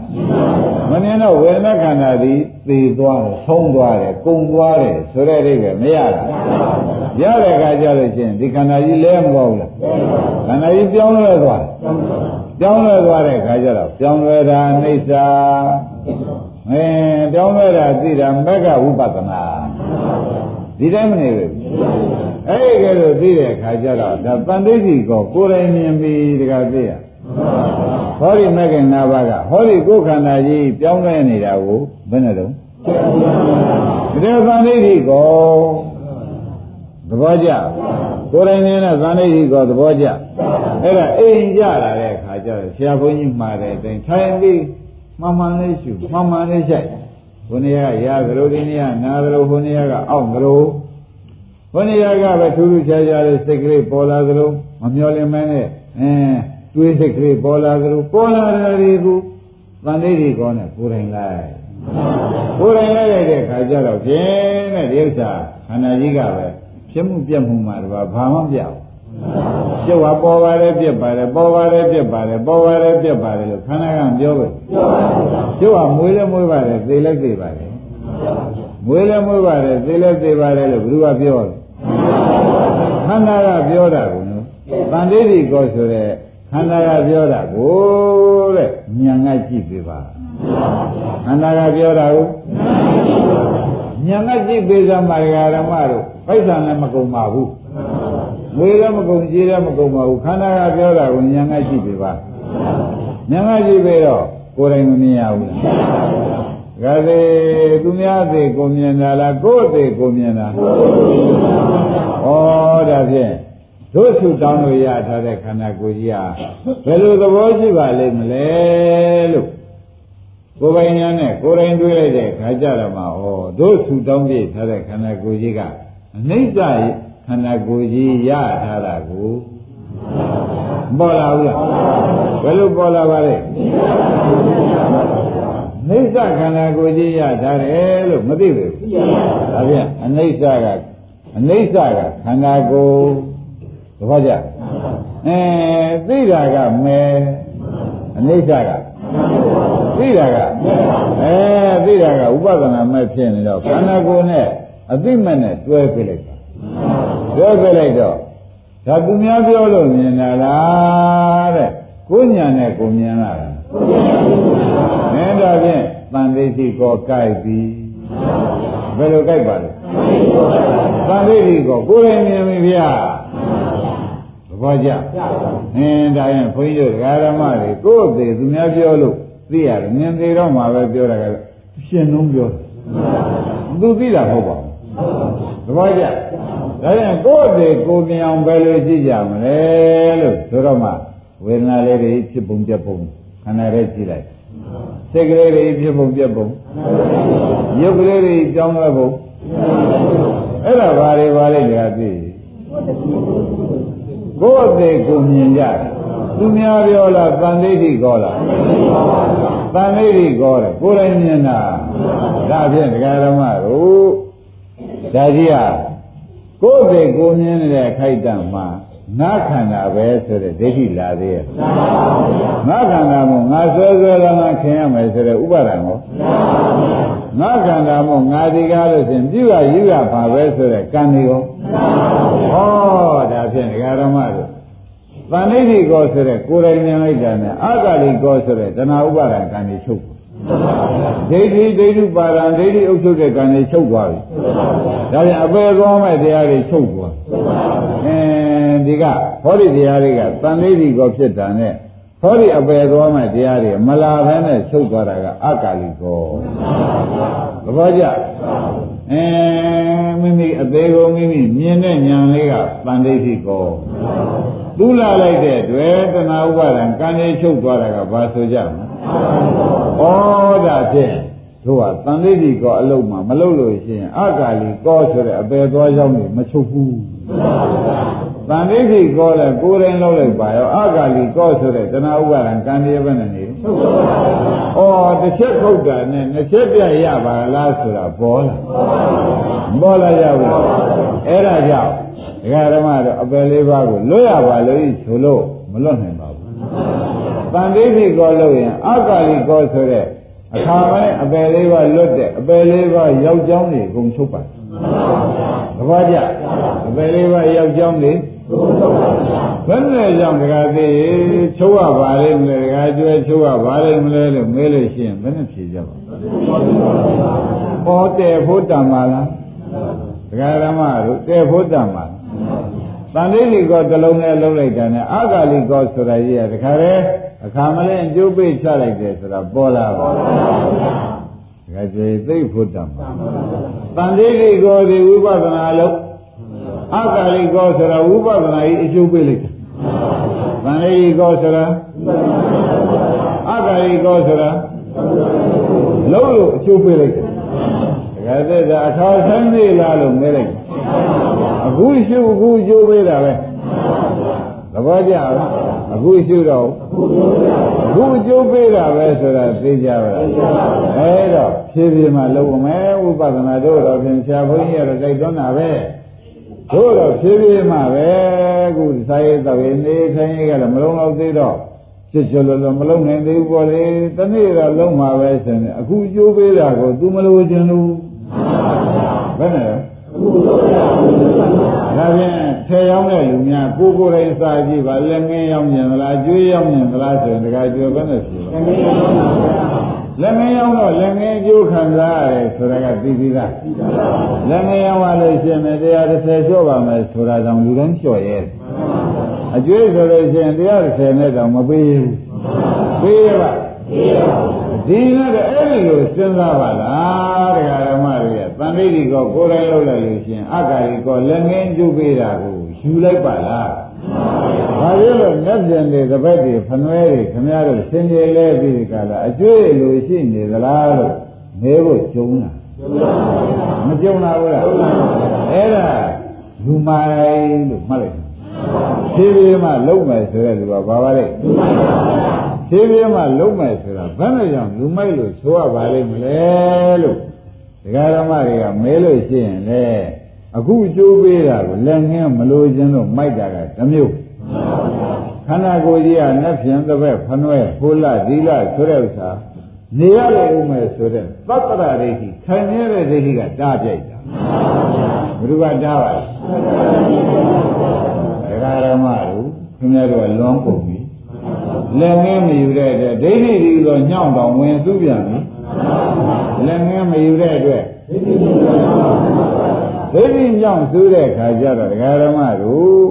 မမြင်တော့ဝေဒနာခန္ဓာသည်သေသွားတယ်ဆုံးသွားတယ်ကုန်သွားတယ်ဆိုတဲ့အိဗယ်မရလားရတဲ့အခါကျလို့ချင်းဒီခန္ဓာကြီးလဲမပေါ့ဘူးလားခန္ဓာကြီးပြောင်းလဲသွားတယ်ပြောင်းလဲသွားတဲ့အခါကျတော့ပြောင်းလဲတာအိဋ္ဌာ အဲပြောင်းလဲတာသိတာမက္ကဝိပဿနာဒီတိုင်းမနေဘူးအဲ့ဒီကဲလို့သိတဲ့အခါကျတော့ဒါတန်ဋိဋ္ဌိကိုကိုယ်တိုင်မြင်ပြီးတကသိရဟောဒီမက္ကနာဘကဟောဒီကိုယ်ခန္ဓာကြီးပြောင်းလဲနေတာကိုဘယ်နဲ့တော့ဒီတန်ဋိဋ္ဌိကိုသဘောကျကိုယ်တိုင်မြင်တဲ့သံဋိဋ္ဌိကိုသဘောကျအဲ့ဒါအိမ်ကြလာတဲ့အခါကျတော့ဆရာဘုန်းကြီးမှာတဲ့အတိုင်းထိုင်ပြီး မှန်မှန်လေးရှုမှန်မှန်လေးရှိုက်ဘုန်းကြီးကရာသလိုဒီနေ့ကနာသလိုဘုန်းကြီးကအောက်သလိုဘုန်းကြီးကပဲထူးထူးခြားခြားလေးစိတ်ကလေးပေါ်လာသလိုမမျော်လင့်မဲနဲ့အဲတွေးစိတ်ကလေးပေါ်လာသလိုပေါ်လာတယ်တွေကိုတန်လေးတွေကောနဲ့ကိုယ်တိုင်လိုက်ကိုယ်တိုင်လိုက်ရတဲ့ခါကျတော့ဖြင်းတဲ့ဒီဥစ္စာခန္ဓာကြီးကပဲဖြစ်မှုပြတ်မှုမှာတော့ဘာမှမပြောက် ကျုပ်ကပေါ်ပါတယ်ပြက်ပါတယ်ပေါ်ပါတယ်ပြက်ပါတယ်ပေါ်ပါတယ်ပြက်ပါတယ်လို့ခန္ဓာကပြောပဲကျုပ်ကမွေးလည်းမွေးပါတယ်သေလည်းသေပါတယ်မွေးလည်းမွေးပါတယ်သေလည်းသေပါတယ်လို့ဘယ်သူကပြောလဲခန္ဓာကပြောတာကိုနော်တန်တိတိကောဆိုတဲ့ခန္ဓာကပြောတာကိုတဲ့ဉာဏ်ကကြည့်ပေးပါခန္ဓာကပြောတာကိုဉာဏ်ကကြည့်ပေးစမ်းပါဓမ္မတို့ပိုက်ဆံလည်းမကုန်ပါဘူး ငွေလည်းမကုန်ကြေးလည်းမကုန်ပါဘူးခန္ဓာကပြောတာကိုဉာဏ်ကကြည့်ပေးပါဉာဏ်ကကြည့်ပေးတော့ကိုယ်တိုင်မမြင်ရဘူးလားကဲသူများသေးကိုမြင်တာလားကိုယ်သေးကိုမြင်တာဩဒါဖြင့်တို့ဆုတောင်းလို့ရထားတဲ့ခန္ဓာကိုယ်ကြီးဟာဘယ်လိုသဘောရှိပါလိမ့်မလဲလို့ကိုယ်ပိုင်ညာနဲ့ကိုယ်တိုင်တွေးလိုက်တဲ့ခါကြတော့မှဩတို့ဆုတောင်းပြထားတဲ့ခန္ဓာကိုယ်ကြီးကအနိစ္စ ခန္ဓာကိုယ်ကြီးရထားတာကိုပေါ်လာဘူးလားဘယ်လိုပေါ်လာပါလဲနိစ္စခန္ဓာကိုယ်ကြီးရထားတယ်လို့မသိဘူးဒါပြန်အနိစ္စကအနိစ္စကခန္ဓာကိုယ်သဘောကျအဲသိတာကမယ်အနိစ္စကသိတာကအဲသိတာကဥပဒနာမဲ့ဖြစ်နေတော့ခန္ဓာကိုယ်နဲ့အသိမဲ့နဲ့တွဲပြလိုက်တာ ပြောပြလိုက်တော့ဒါသူများပြောလို့မြင်တာလားတဲ့ကိုညာနဲ့ကိုမြင်လာတာအဲဒါဖြင့်တန်သိတိကောကြိုက်ပြီဘယ်လိုကြိုက်ပါလဲတန်သိတိကောကိုယ်ရင်မြင်ပြီဗျာသဘောကျအင်းဒါရင်ဘုန်းကြီးတို့ဒကာဓမ္မတွေကိုယ့်အသေးသူများပြောလို့သိရတယ်မြင်သေးတော့မှပဲပြောတာကရှင်လုံးပြောသူသိတာဟုတ်ပါဘူးသဘောကျ ဒါရင်ကိုယ့်အသေးကိုမြင်အောင်ပဲလို့ကြည့်ကြမလဲလို့ဆိုတော့မှဝေဒနာလေးတွေဖြစ်ပုံပြပုံခန္ဓာရဲ့ကြည့်လိုက်စိတ်ကလေးတွေဖြစ်ပုံပြပုံရုပ်ကလေးတွေကြောင်းလဲပုံအဲ့ဒါဘာတွေဘာတွေကြာသိကိုယ့်အသေးကိုမြင်ကြတယ်သူများပြောလားတန်ဋိဋ္ဌိကောလားတန်ဋိဋ္ဌိကောတယ်ကိုယ်တိုင်မြင်တာဒါဖြင့်ဒကာဓမ္မတို့ဒါကြီးဟာ ကိုယ်သေးကိုမြင်နေတဲ့ခိုက်တံမှာငါခန္ဓာပဲဆိုတဲ့ဒိဋ္ဌိလာသေးရဲ့ငါခန္ဓာမို့ငါဆွဲဆွဲလာလာခင်ရမယ်ဆိုတဲ့ဥပါဒံကိုငါခန္ဓာမို့ငါဒီကားလို့ရှင်ပြုရယူရပါပဲဆိုတဲ့ကံဒီကိုဟောဒါဖြင့်ဒကာဓမ္မတို့သန္တိတိကောဆိုတဲ့ကိုယ်တိုင်မြင်လိုက်တာနဲ့အာဂါလိကောဆိုတဲ့တဏှာဥပါဒံကံဒီချုပ် ဒိဋ္ဌိဒိဋ္ဌုပါဒံဒိဋ္ဌိအုပ်ချုပ်တဲ့ကံတွေချုပ်သွားပြီဒါပြန်အပေသွားမဲ့တရားတွေချုပ်သွားအင်းဒီကဟောဒီတရားတွေကတန်လေးဒီကောဖြစ်တာနဲ့ဟောဒီအပေသွားမဲ့တရားတွေမလာဘဲနဲ့ချုပ်သွားတာကအကာလိကောသဘောကျအဲမိမိအသေးကိုမိမိမြင်တဲ့ဉာဏ်လေးကတန်လေးဒီကောသူလာလိုက်တဲ့တွေ့တဏှာဥပါဒံကံလေးချုပ်သွားတာကဘာဆိုကြမလဲ ဩဒါဖြင့်တို့ကတန်လေးဒီကောအလုံးမှာမလုံးလို့ရှိရင်အကာလီကောဆိုတဲ့အပေသွားကြောင်းနေမချုပ်ဘူးတန်လေးဒီကောလည်းကိုယ်ရင်လုံးလိုက်ပါရောအကာလီကောဆိုတဲ့တဏှာဥပါဒံကံလေးပဲနဲ့နေဩတစ်ချက်ခုတ်တာနဲ့နှစ်ချက်ပြရပါလားဆိုတာပေါ်လာပေါ်လာရဘူးအဲ့ဒါကြောင့်ဒကာဓမ္မတော့အပယ်လေးပါးကိုလွတ်ရပါလို့ဆိုလို့မလွတ်နိုင် ပါဘူးတန်တိတိကောလို့ရင်အကာလီကောဆိုတဲ့အခါမဲအပယ်လေးပါးလွတ်တဲ့အပယ်လေးပါးရောက်ကြောင်းနေအကုန်ချုပ်ပါသဘောကျအပယ်လေးပါးရောက်ကြောင်းနေဘယ်နဲ့ကြောင့်ဒကာသေးချုပ်ရပါလိမ့်မလဲဒကာကျွဲချုပ်ရပါလိမ့်မလဲလို့မေးလို့ရှိရင်ဘယ်နဲ့ဖြေကြပါဟောတဲ့ဖို့တံပါလားဒကာရမတို့တဲ့ဖို့တံပါတန်လေးလီကောတလုံးနဲ့လုံးလိုက်တာနဲ့အာဂါလီကောဆိုတာကြီးကတခါလေ အခါမလဲအကျိုးပေးချလိုက်တယ်ဆိုတာပေါ်လာပါဒကာကျေသိဖို့တံပါတန်လေးလီကောဒီဝိပဿနာလို့အာဂါလီကောဆိုတာဝိပဿနာကြီးအကျိုးပေးလိုက်တယ်တန်လေးလီကောဆိုတာအာဂါလီကောဆိုတာလုံးလို့အကျိုးပေးလိုက်တယ်တခါတည်းကအခါဆန်းသေးလားလို့မဲလိုက်အခုရှုအခုကျိုးပေးတာပဲသဘောကျလား အခုရှုတော့အခုကျိုးပေးတာပဲဆိုတာသိကြပါလားအဲတော့ဖြည်းဖြည်းမှလုံးမယ်ဝိပဿနာတို့တော့ဖြင့်ဆရာဘုန်းကြီးကတော့တိုက်တွန်းတာပဲတို့တော့ဖြည်းဖြည်းမှပဲအခုစာရေးတော်ရင်နေခိုင်းရကတော့မလုံးတော့သေးတော့ချစ်ချလို့လို့မလုံးနိုင်သေးဘူးပေါ့လေတနေ့တော့လုံးမှာပဲဆိုရင်အခုကျိုးပေးတာကို तू မလို့ခြင်းလို့ဘယ်နဲ့ဒါဖြင့် ဆယ်ရောက်တဲ့လူများကိုကိုယ်တိုင်စာကြည့်ပါလက်ငင်းရောက်မြင်သလားကျွေးရောက်မြင်သလားဆိုရင်တခါကျွေးဘယ်နဲ့ဖြစ်လက်ငင်းရောက်တော့လက်ငင်းကျိုးခံစားရတယ်ဆိုတာကသိပြီးသားလက်ငင်းရောက်လာလို့ရှိရင်130ကျော်ပါမယ်ဆိုတာကြောင့်လူတိုင်းလျှော့ရဲအကျွေးဆိုလို့ရှိရင်130နဲ့တောင်မပေးဘူးပေးရပါပေးရပါဒီနဲ့အဲ့ဒီလိုစဉ်းစားပါလားတရားဓမ္မတွေကတန်ဋိဋ္ဌိကောကိုယ်တိုင်လုပ်လိုက်လို့ရှင်အက္ခရီကောလက်ငင်းကျုပ်ပေးတာကို ယူလိုက်ပါလားဘာလို့လဲမျက်ပြန်တွေတပတ်တွေဖနွဲတွေခမရတို့စင်ကြယ်လဲပြီးဒီကလာအကျွေးလိုရှိနေသလားလို့မဲဖို့ကြုံတာမကြုံတာဘူးလားအဲ့ဒါလူမိုင်လို့မှတ်လိုက်ဖြည်းဖြည်းမှလုံးမယ်ဆိုတဲ့လူကဘာပါလဲဖြည်းဖြည်းမှလုံးမယ်ဆိုတာဘယ်နဲ့ကြောင့်လူမိုက်လို့ဆိုရပါလိမ့်မလဲလို့ဒကာရမတွေကမဲလို့ရှိရင်လေ အခုကြိုးပေးတာကိုလက်ငင်းမလို့ခြင်းလို့မိုက်တာကတစ်မျိုးခန္ဓာကိုယ်ကြီးကနှက်ဖြန်တစ်ဘက်ဖနွဲဟိုလဒီလဆိုတဲ့ဥစ္စာနေရလေဦးမယ်ဆိုတဲ့သတ္တရဒိဋ္ဌိခိုင်နေတဲ့ဒိဋ္ဌိကတားပြိုက်တာဘယ်သူကတားပါလဲဒကာရမတို့ခင်ဗျားတို့ကလွန်ကုန်ပြီလက်ငင်းမယူတဲ့အတွက်ဒိဋ္ဌိဒီလိုညှောင်းတောင်ဝင်စုပြန်ပြီလက်ငင်းမယူတဲ့အတွက်ဒိဋ္ဌိညှောင်း စုတဲ့ခါကျတော့ဒကာရမတို့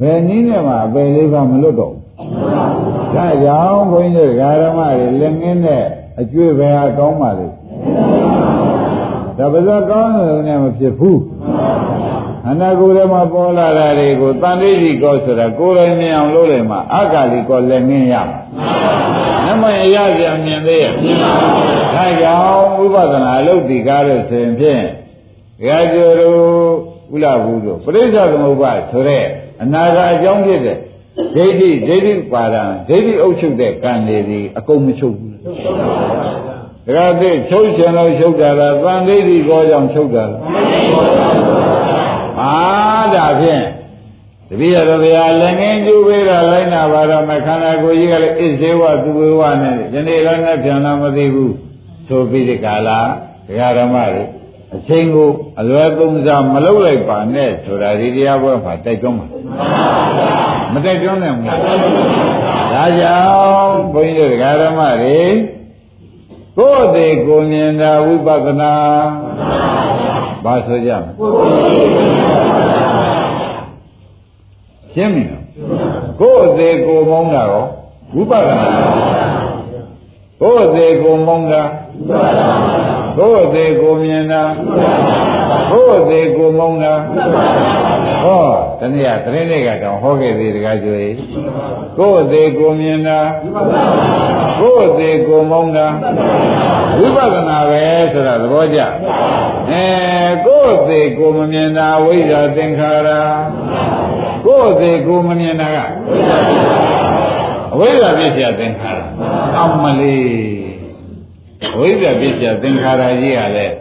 ဘယ်နည်းနဲ့မှအပယ်လေးပါမလွတ်တော့ဘူးဒါကြောင့်ဘုန်းကြီးတို့ဓမ္မတွေလက်ငင်းနဲ့အကျွေးပဲဟာကောင်းပါလေဒါပါစကောင်းတယ်နဲ့မဖြစ်ဘူးအနာကိုယ်ထဲမှာပေါ်လာတာတွေကိုတန်တိတိကောဆိုတာကိုယ်လည်းမြင်အောင်လုပ်လိုက်မှအကာလီကောလည်းမြင်ရမှာနမယရကြမြင်သေးရဲ့ဒါကြောင့်ဥပဒနာလုပ်ဒီကားလို့ဆိုရင်ဖြင့် ဒကာကျော်တို့ဥလာဘူးတို့ပရိစ္ဆေသမုပ္ပါဆိုတဲ့အနာဂတ်အကြောင်းဖြစ်တဲ့ဒိဋ္ဌိဒိဋ္ဌိပါဒံဒိဋ္ဌိအုပ်ချုပ်တဲ့ကံတွေဒီအကုန်မချုပ်ဘူးဒကာသိချုပ်ချင်လို့ချုပ်တာလားသံဒိဋ္ဌိကောကြောင့်ချုပ်တာလားအာဒါဖြင့်တပည့်တော်ဗျာလည်းငင်းကျူပေးတာလိုက်နာပါတော့မခန္ဓာကိုယ်ကြီးကလည်းဣဇေဝသူဝေဝနဲ့ယနေ့လည်းနဲ့ပြန်လာမသိဘူးဆိုပြီးဒီကလာဒကာဓမ္မတွေ အချိန်ကိုအလွယ်သုံးစားမလုပ်လိုက်ပါနဲ့ဆိုတာဒီတရားပွဲမှာတိုက်တွန်းပါမတိုက်တွန်းနိုင်ဘူးဒါကြောင့်ဘုန်းကြီးတို့ဒကာဓမ္မတွေကိုယ်တည်းကိုမြင်တာဝိပဿနာဘာဆိုကြမလဲရှင်းပြီနော်ကိုယ်သေးကိုမုန်းတာရောဝိပဿနာကိုယ်သေးကိုမုန်းတာ ကိုယ်သေးကိုမြင်တာကိုယ်သေးကိုမုန်းတာဟောတနည်းအားသတင်းတွေကတော့ဟောခဲ့သေးတကားကျွေးကိုယ်သေးကိုမြင်တာကိုယ်သေးကိုမုန်းတာဝိပဿနာပဲဆိုတာသဘောကျအဲကိုယ်သေးကိုမမြင်တာဝိဇ္ဇာသင်္ခါရကိုယ်သေးကိုမမြင်တာကအဝိဇ္ဇာပြည့်စရာသင်္ခါရအမလေးအ ဝိဇ္ဇာပြည့်စရာသင်္ခါရကြီးကလည်း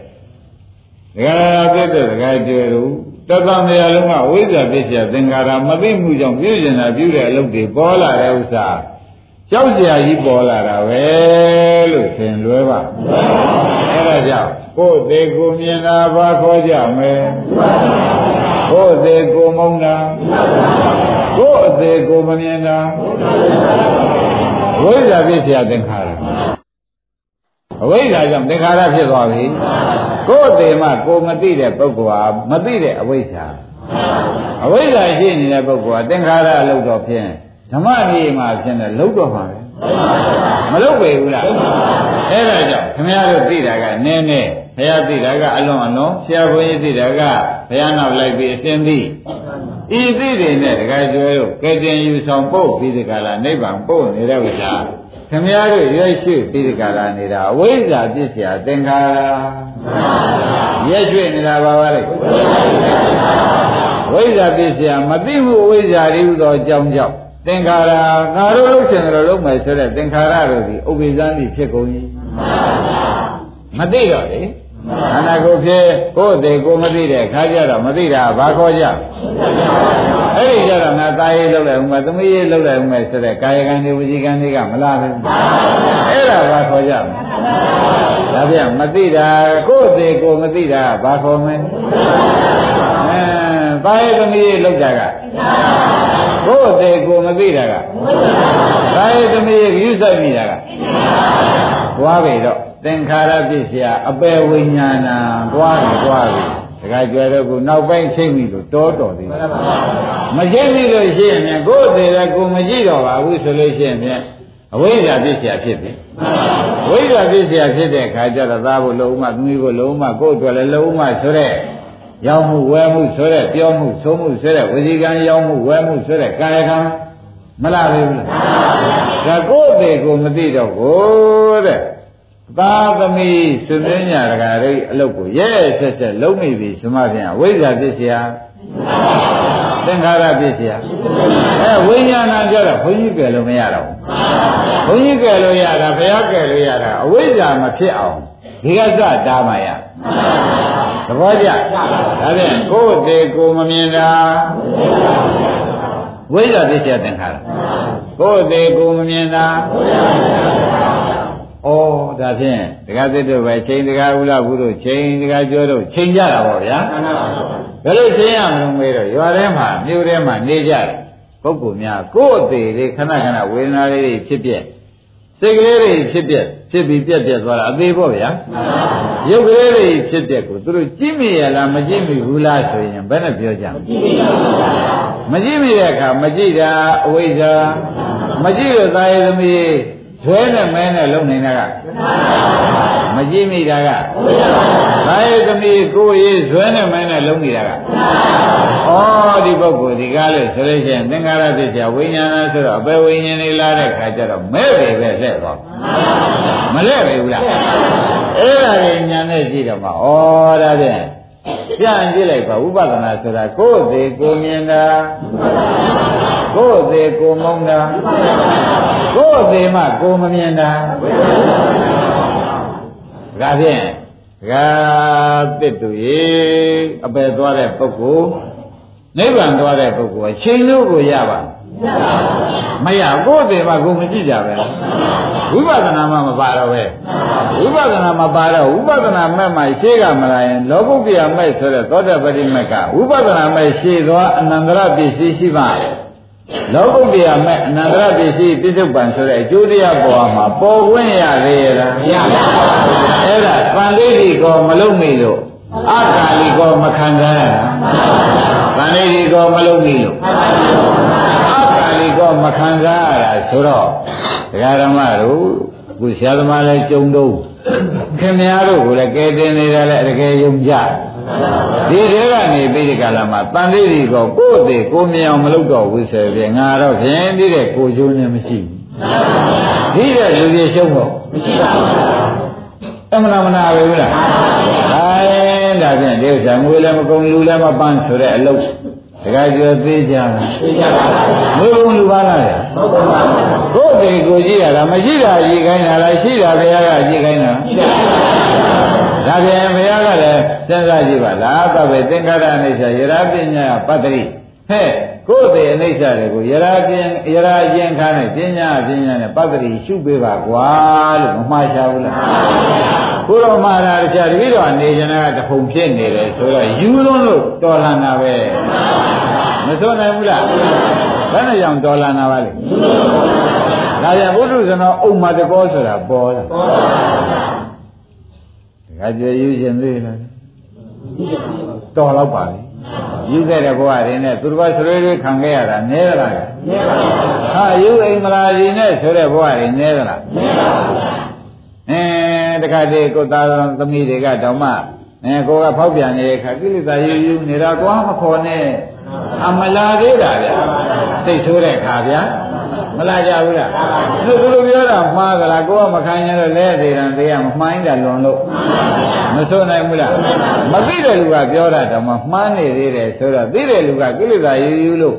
ဒကာပြည့်တဲ့ဒကာကျွယ်တို့တသမယလုံးကဝိဇ္ဇာပြည့်စရာသင်္ခါရမသိမှုကြောင့်ပြုကျင်တာပြုတဲ့အလုပ်တွေပေါ်လာတဲ့ဥစ္စာကြောက်ကြရာကြီးပေါ်လာတာပဲလို့သင်လွဲပါအဲ့ဒါကြောင့်ကိုယ်သေးကိုမြင်တာဘာခေါ်ကြမလဲကိုယ်သေးကိုမုန်းတာကိုယ်အသေးကိုမမြင်တာဝိဇ္ဇာပြည့်စရာသင်္ခါရ အဝိဇ္ဇာကြောင့်သင်္ခါရဖြစ်သွားပြီကိုယ်အသေးမှကိုမသိတဲ့ပုဂ္ဂိုလ်ဟာမသိတဲ့အဝိဇ္ဇာအဝိဇ္ဇာရှိနေတဲ့ပုဂ္ဂိုလ်ဟာသင်္ခါရအလုပ်တော်ဖြင့်ဓမ္မနေမှာဖြစ်နေလုံးတော့မှာပဲမလုပ်ပေဘူးလားအဲ့ဒါကြောင့်ခင်ဗျားတို့သိတာကနည်းနည်းဘုရားသိတာကအလွန်အလွန်ဆရာဘုန်းကြီးသိတာကဘုရားနောက်လိုက်ပြီးအသင်သိဤသိတွေနဲ့တခါကျွဲတို့ကဲတင်ယူဆောင်ပို့ပြီးဒီကလာနိဗ္ဗာန်ပို့နေတဲ့ဥစ္စာ ခမည်းတော်ရွက်ရွှေ့ပြီးဒီကရာနေတာအဝိဇ္ဇာပြစ်စရာသင်္ခါရရွက်ရွှေ့နေတာဘာပါလဲဝိဇ္ဇာပြစ်စရာမသိမှုအဝိဇ္ဇာဤဟူသောအကြောင်းကြောင့်သင်္ခါရငါတို့လုပ်ချင်တယ်လို့လုပ်မယ်ဆိုတဲ့သင်္ခါရတို့ဒီဥပ္ပိဇ္ဇာတိဖြစ်ကုန်၏မသိတော့လေ ခန္ဓာကိုယ်ဖြစ်ကိုယ်သေးကိုမသိတဲ့ခါကြတော့မသိတာဘာခေါ်ကြအဲ့ဒီကြတော့ငါကာယရေးလုပ်လိုက်ဦးမယ်သမီးရေးလုပ်လိုက်ဦးမယ်ဆိုတဲ့ကာယကံတွေဝစီကံတွေကမလားဘူးအဲ့ဒါဘာခေါ်ကြဒါပြန်မသိတာကိုယ်သေးကိုမသိတာဘာခေါ်မလဲအဲကာယသမီးရေးလုပ်ကြကကိုယ်သေးကိုမသိတာကကာယသမီးရေးယူဆိုင်မိတာက သွားပြီတော့သင်္ခါရပြည့်စရာအပေဝိညာဏသွားပြီသွားပြီတခါကြွယ်တော့ခုနောက်ပိုင်းရှိပြီလို့တောတော်သေးတယ်မရှိပြီလို့ရှိရင်ကိုယ်သေးတယ်ကိုမကြည့်တော့ပါဘူးဆိုလို့ရှိရင်အဝိဇ္ဇာပြည့်စရာဖြစ်ပြီဝိဇ္ဇာပြည့်စရာဖြစ်တဲ့အခါကျတော့သားဖို့လုံးမသမီးဖို့လုံးမကိုယ်အတွက်လည်းလုံးမဆိုတဲ့ရောက်မှုဝဲမှုဆိုတဲ့ပြောမှုသုံးမှုဆိုတဲ့ဝစီကံရောက်မှုဝဲမှုဆိုတဲ့ကာယကံမလားဘူးလား ဒါကိုယ်သေးကိုမသိတော့ကိုတဲ့သာသမီသုပင်းညာတကာရိအလုတ်ကိုရဲဆက်ဆက်လုံးမိပြီသမားပြန်ဝိဇ္ဇာပစ္စယသင်္ခါရပစ္စယအဲဝိညာဏပြောတော့ဘုန်းကြီးကယ်လို့မရတော့ဘူးဘုန်းကြီးကယ်လို့ရတာဘုရားကယ်လို့ရတာအဝိဇ္ဇာမဖြစ်အောင်ဒီကစတားမှရသဘောကျဒါဖြင့်ကိုယ်တည်းကိုမမြင်တာ ဝိဇ္ဇာပစ္စယသင်္ခါရကိုယ်တည်းကိုမမြင်တာဩဒါဖြင့်ဒကာသစ်တို့ပဲချိန်ဒကာဥလဘူးတို့ချိန်ဒကာကျော်တို့ချိန်ကြတာပေါ့ဗျာဘယ်လိုချိန်ရမလို့မေးတော့ရွာထဲမှာမြို့ထဲမှာနေကြတယ်ပုဂ္ဂိုလ်များကိုယ်အသေးလေးခဏခဏဝေဒနာလေးတွေဖြစ်ပြစ စိတ်ကလေးတွေဖြစ်ပြက်ဖြစ်ပြီးပြက်ပြက်သွားတာအသေးပေါ့ဗျာရုပ်ကလေးတွေဖြစ်ပြက်ကိုသူတို့ကြည့်မိရလားမကြည့်မိဘူးလားဆိုရင်ဘယ်နဲ့ပြောကြမကြည့်မိတဲ့အခါမကြည့်တာအဝိဇ္ဇာမကြည့်လို့သာယသမီးဇွဲနဲ့မဲနဲ့လုံနေတာကမကြည့်မိတာကသာယသမီးကိုယ်ရေးဇွဲနဲ့မဲနဲ့လုံနေတာက ဩဒီပုဂ္ဂိုလ်ဒီကားလို့ဆိုလို့ရှိရင်သင်္ခါရသစ္စာဝိညာဏဆိုတော့အပေဝိညာဉ်လေးလာတဲ့ခါကျတော့မဲ့ပဲပဲလက်သွားမလဲပဲဘူးလားအဲ့ဒါကြီးညာနဲ့ကြည့်တော့မှဩဒါဖြင့်ပြန်ကြည့်လိုက်ပါဥပဒနာဆိုတာကိုယ်သေးကိုမြင်တာကိုယ်သေးကိုမုန်းတာကိုယ်သေးမှကိုမမြင်တာဒါဖြင့်ဂါတစ်တူရေအပယ်သွားတဲ့ပုဂ္ဂိုလ် နိဗ္ဗာန်သွားတဲ့ပုဂ္ဂိုလ်ချိန်လို့ကိုရပါမရကိုယ်သေးမှကိုမကြည့်ကြပဲဝိပဿနာမှမပါတော့ပဲဝိပဿနာမပါတော့ဝိပဿနာမဲ့မှရှေ့ကမလာရင်လောကုတ္တရာမဲ့ဆိုတဲ့သောတပတိမဲ့ကဝိပဿနာမဲ့ရှေ့သွားအနန္တရပစ္စည်းရှိပါလောကုတ္တရာမဲ့အနန္တရပစ္စည်းပြစ္ဆုတ်ပံဆိုတဲ့အကျိုးတရားပေါ်မှာပေါ်ခွင့်ရသေးရဲ့လားမရပါဘူးအဲ့ဒါပန္တိတိကောမလုံးမိလို့အကာလီကောမခံစားရတာ ပန္တိတိကောမလုံးမိလို့အကာလီကောမခံစားရတာဆိုတော့ဒကာဓမ္မတို့ခုဆရာသမားလည်းကြုံတော့ခင်ဗျားတို့ကိုလည်းကဲတင်နေတာလည်းတကယ်ယုံကြဒီထဲကနေပြီးဒီကလာမှာတန်လေးတွေကကိုယ့်အသေးကိုမြင်အောင်မလုပ်တော့ဘူးဆိုရင်ငါတော့ဖြင့်ဒီတဲ့ကိုကျိုးနေမရှိဘူးဒီတဲ့လူကြီးရှုံးတော့မရှိပါဘူးအမှန်မနာပဲဘူးလားအဲ ဒါဖြင့်ဒီဥစ္စာငွေလည်းမကုန်လူလည်းမပန်းဆိုတဲ့အလုပ်တခါကျော်သေးကြလားသိကြပါဘူးဘုံလူပါလားဟုတ်ပါဘူးကိုယ်တည်းကိုကြည့်ရတာမရှိတာကြည့်ခိုင်းတာလားရှိတာဘုရားကကြည့်ခိုင်းတာရှိတာဒါပြန်ဘုရားကလည်းစဉ်းစားကြည့်ပါလားသဗ္ဗေသင်္ကာရအိဋ္ဌယရာပညာပတ္တိဟဲ့ကိုယ်တည်းအိဋ္ဌတွေကိုယရာပြင်းယရာကျင်ခါနဲ့ပညာပညာနဲ့ပတ္တိရှုပေးပါကွာလို့မမှားချဘူးလား ကိုတော်မှားတာတခြားတတိတော်နေကြတာကတဖုံဖြစ်နေတယ်ဆိုတော့ယူလွန်းလို့တော်လာတာပဲမစွန့်နိုင်ဘူးလားဘယ်နဲ့ကြောင့်တော်လာတာပါလဲဒါပြန်ဘုဒ္ဓဇနောအုံမတကောဆိုတာပေါ်လာဒါကြွယ်ယူခြင်းသေးလားတော်တော့ပါလေယူခဲ့တဲ့ဘဝတွေနဲ့သူတစ်ပါးဆွေးတွေခံခဲ့ရတာနည်းသလားနည်းပါဘူးဟာယူအိမ်မလာကြီးနဲ့ဆိုတဲ့ဘဝတွေနည်းသလားနည်းပါဘူး အဲတခါတည်းကိုသားသမီးတွေကတောင်မှအဲကိုကဖောက်ပြန်နေတဲ့ခါကိလေသာယူယူနေတာကွာမခေါ်နဲ့အမလာသေးတာဗျာသိဆိုးတဲ့ခါဗျာမလာကြဘူးလားသူသူလိုပြောတာမှားကြလားကိုကမခံရတော့လဲသေးတယ်သေးကမမှိုင်းတာလွန်လို့မဆိုနိုင်ဘူးလားမသိတဲ့လူကပြောတာတော့မှမှားနေသေးတယ်ဆိုတော့သိတဲ့လူကကိလေသာယူယူလို့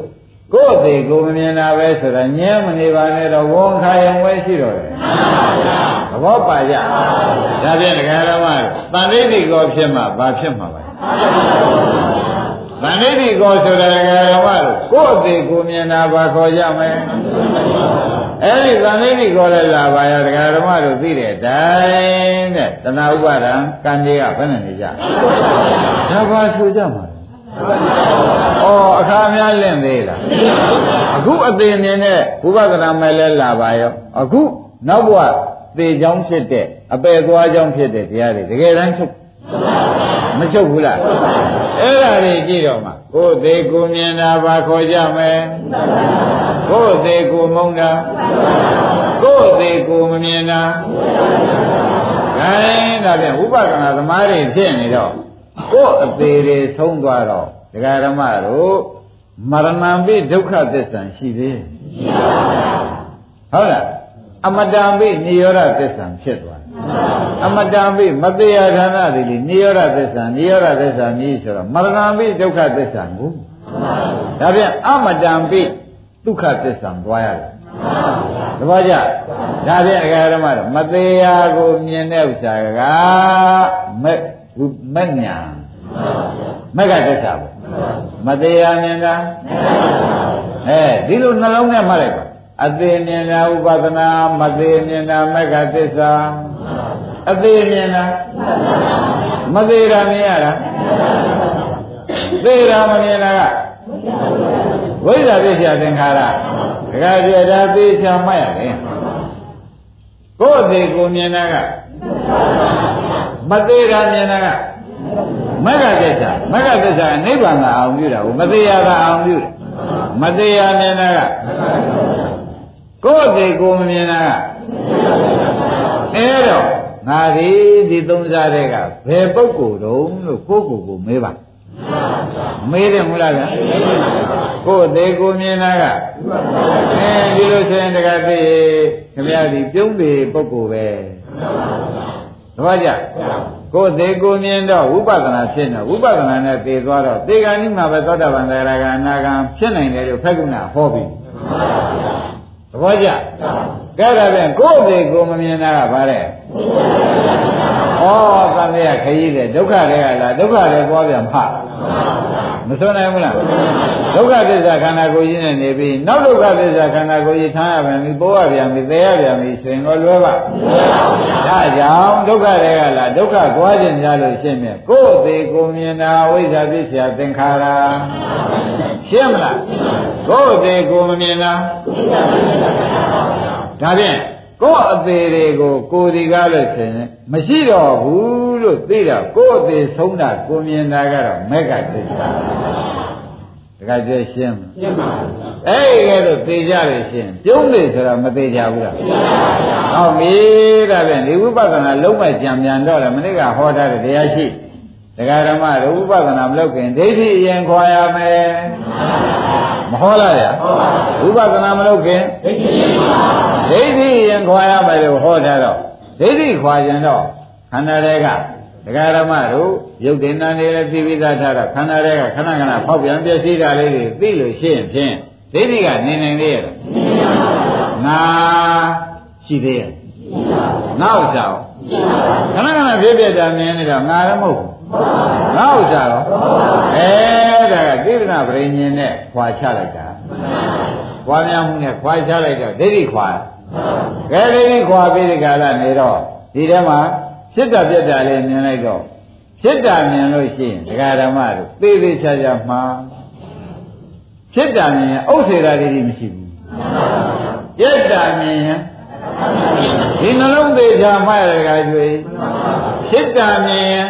ကိုယ်သေးကိုမမြင်တာပဲဆိုတာညဲမနေပါနဲ့တော့ဝန်ခါရင်ဝဲရှိတော့တယ်သဘောပါကြဒါဖြင့်ဒကာရမတန်ဋိတိကောဖြစ်မှဘာဖြစ်မှာပါတန်ဋိတိကောဆိုတာဒကာရမတို့ကိုယ်သေးကိုမြင်တာဘာခေါ်ကြမလဲအဲ့ဒီသံဃိတိခေါ်လိုက်လာပါရဒကာဓမ္မတို့သိတဲ့အတိုင်းတဲ့တဏှာဥပါဒံကံကြီးကဘယ်နဲ့နေကြဒါပါဆိုကြမှာ ဩအခါများလင့်သေးလားအခုအသေးမြင်တဲ့ဘုဗကနာမဲ့လဲလာပါရောအခုနောက်ဘဝသေချောင်းဖြစ်တဲ့အပေသွားချောင်းဖြစ်တဲ့တရားတွေတကယ်တမ်းချုပ်မချုပ်ဘူးလားအဲ့ဒါတွေကြည့်တော့မှကိုယ်သေးကိုမြင်တာဘာခေါ်ကြမလဲကိုယ်သေးကိုမုန်းတာကိုယ်သေးကိုမမြင်တာခိုင်းဒါဖြင့်ဥပဒနာသမားတွေဖြစ်နေတော့ ကိုယ်အသေးတွေဆုံးသွားတော့ဒကာရမတို့မရဏံပိဒုက္ခသစ္စာရှိသေးဟုတ်လားအမတံပိနိရောဓသစ္စာဖြစ်သွားအမတံပိမတရားဌာနတိလိနိရောဓသစ္စာနိရောဓသစ္စာမြည်ဆိုတော့မရဏံပိဒုက္ခသစ္စာကိုဒါဖြင့်အမတံပိဒုက္ခသစ္စာသွားရတယ်တပည့်ကြဒါဖြင့်အကြရမတော့မတရားကိုမြင်တဲ့ဥစ္စာကမက် မက်ညာမက်ကသစ္စာပေါ့မတရားမြင်တာအဲဒီလိုနှလုံးနဲ့မှတ်လိုက်ပါအသေးမြင်တာဥပဒနာမသေးမြင်တာမက္ခသစ္စာအသေးမြင်တာမသေးတာမြင်ရတာသေးတာမမြင်တာကဝိဇ္ဇာပစ္စယသင်္ခါရဒကာကျေတာသေချာမှတ်ရတယ်ကိုယ်သေးကိုမြင်တာက မသေးတာမြင်တာကမဂ္ဂသစ္စာမဂ္ဂသစ္စာနိဗ္ဗာန်ကအောင်ပြုတာကိုမသေးရကအောင်ပြုတယ်မသေးရမြင်တာကကိုယ်သေးကိုမမြင်တာကအဲတော့ငါဒီဒီသုံးစားတဲ့ကဘယ်ပုဂ္ဂိုလ်တုံးလို့ကိုယ့်ကိုယ်ကိုမေးပါမေးတယ်မလားဗျာကိုယ်သေးကိုမြင်တာကအဲဒီလိုဆိုရင်တကသိခင်ဗျားဒီပြုံးတယ်ပုဂ္ဂိုလ်ပဲ သဘောကျကိုယ်သေးကိုမြင်တော့ဝိပဿနာဖြစ်နေဝိပဿနာနဲ့သိသွားတော့သေဂာနိမှာပဲသောတာပန်သရဂအနာဂံဖြစ်နိုင်တယ်လို့ဖက်ကုဏဟောပြီသဘောကျကဲဒါပြန်ကိုယ်သေးကိုမမြင်တာကဘာလဲဩသံဃာခရီးတဲ့ဒုက္ခတွေကလားဒုက္ခတွေပေါ်ပြန်ဖမစွနိုင်ဘူးလား ဒုက္ခသစ္စာခန္ဓာကိုယ်ကြီးနဲ့နေပြီးနောက်ဒုက္ခသစ္စာခန္ဓာကိုယ်ကြီးထားရပြန်ပြီပိုးရပြန်ပြီသေရပြန်ပြီဆိုရင်တော့လွယ်ပါဒါကြောင့်ဒုက္ခတွေကလားဒုက္ခကြွားခြင်းများလို့ရှင်းမြဲကိုယ်သေးကိုမြင်တာဝိဇ္ဇာပစ္စယသင်္ခါရရှင်းမလားကိုယ်သေးကိုမမြင်တာဒါဖြင့်ကိုယ်အသေးတွေကိုကိုယ်ဒီကားလို့ဆိုရင်မရှိတော့ဘူးလို့သိတာကိုယ်အသေးဆုံးတာကိုမြင်တာကတော့မက်ကသစ္စာ တခါကျရှင်းမရှင်းပါဘူးအဲ့ဒီကဲတော့သိကြလို့ရှင်းပြုံးလေဆိုတာမသိကြဘူးလားသိပါပါဟောပြီဒါဖြင့်ဒီဝိပဿနာလုံးဝကြံပြန်တော့လေမနေ့ကဟောထားတဲ့တရားရှိတရားဓမ္မတို့ဝိပဿနာမလုပ်ခင်ဒိဋ္ဌိအရင်ခွာရမယ်မဟောလားဗျာဝိပဿနာမလုပ်ခင်ဒိဋ္ဌိဒိဋ္ဌိရင်ခွာရမယ်လို့ဟောထားတော့ဒိဋ္ဌိခွာရင်တော့ခန္ဓာတွေက ဒကာရမတို့ရုပ်တင်နာနေလည်းသိပြီးသားထားတော့ခန္ဓာတွေကခဏခဏဖောက်ပြန်ပြည့်စည်တာလေးတွေသိလို့ရှိရင်ဖြင့်ဒိဋ္ဌိကနေနိုင်သေးရဲ့ငါရှိသေးရဲ့ငါဥစ္စာရောခဏခဏဖြစ်ပြတာမြင်နေတော့ငါလည်းမဟုတ်ဘူးငါဥစ္စာရောအဲဒါကသိဒနာပရိညင်နဲ့ခွာချလိုက်တာခွာများမှုနဲ့ခွာချလိုက်တော့ဒိဋ္ဌိခွာကဲဒိဋ္ဌိခွာပြီးဒီကလာနေတော့ဒီထဲမှာ ဖြစ်တာပြက်တာလေးမြင်လိုက်တော့ဖြစ်တာမြင်လို့ရှိရင်ဒကာဓမ္မတို့သေသေးချာချာမှာဖြစ်တာမြင်ရင်ဥစ္စေတာလေးမရှိဘူးပြက်တာမြင်ရင်ဒီနှလုံးသေးချာမှရတဲ့ကကျွေဖြစ်တာမြင်ရင်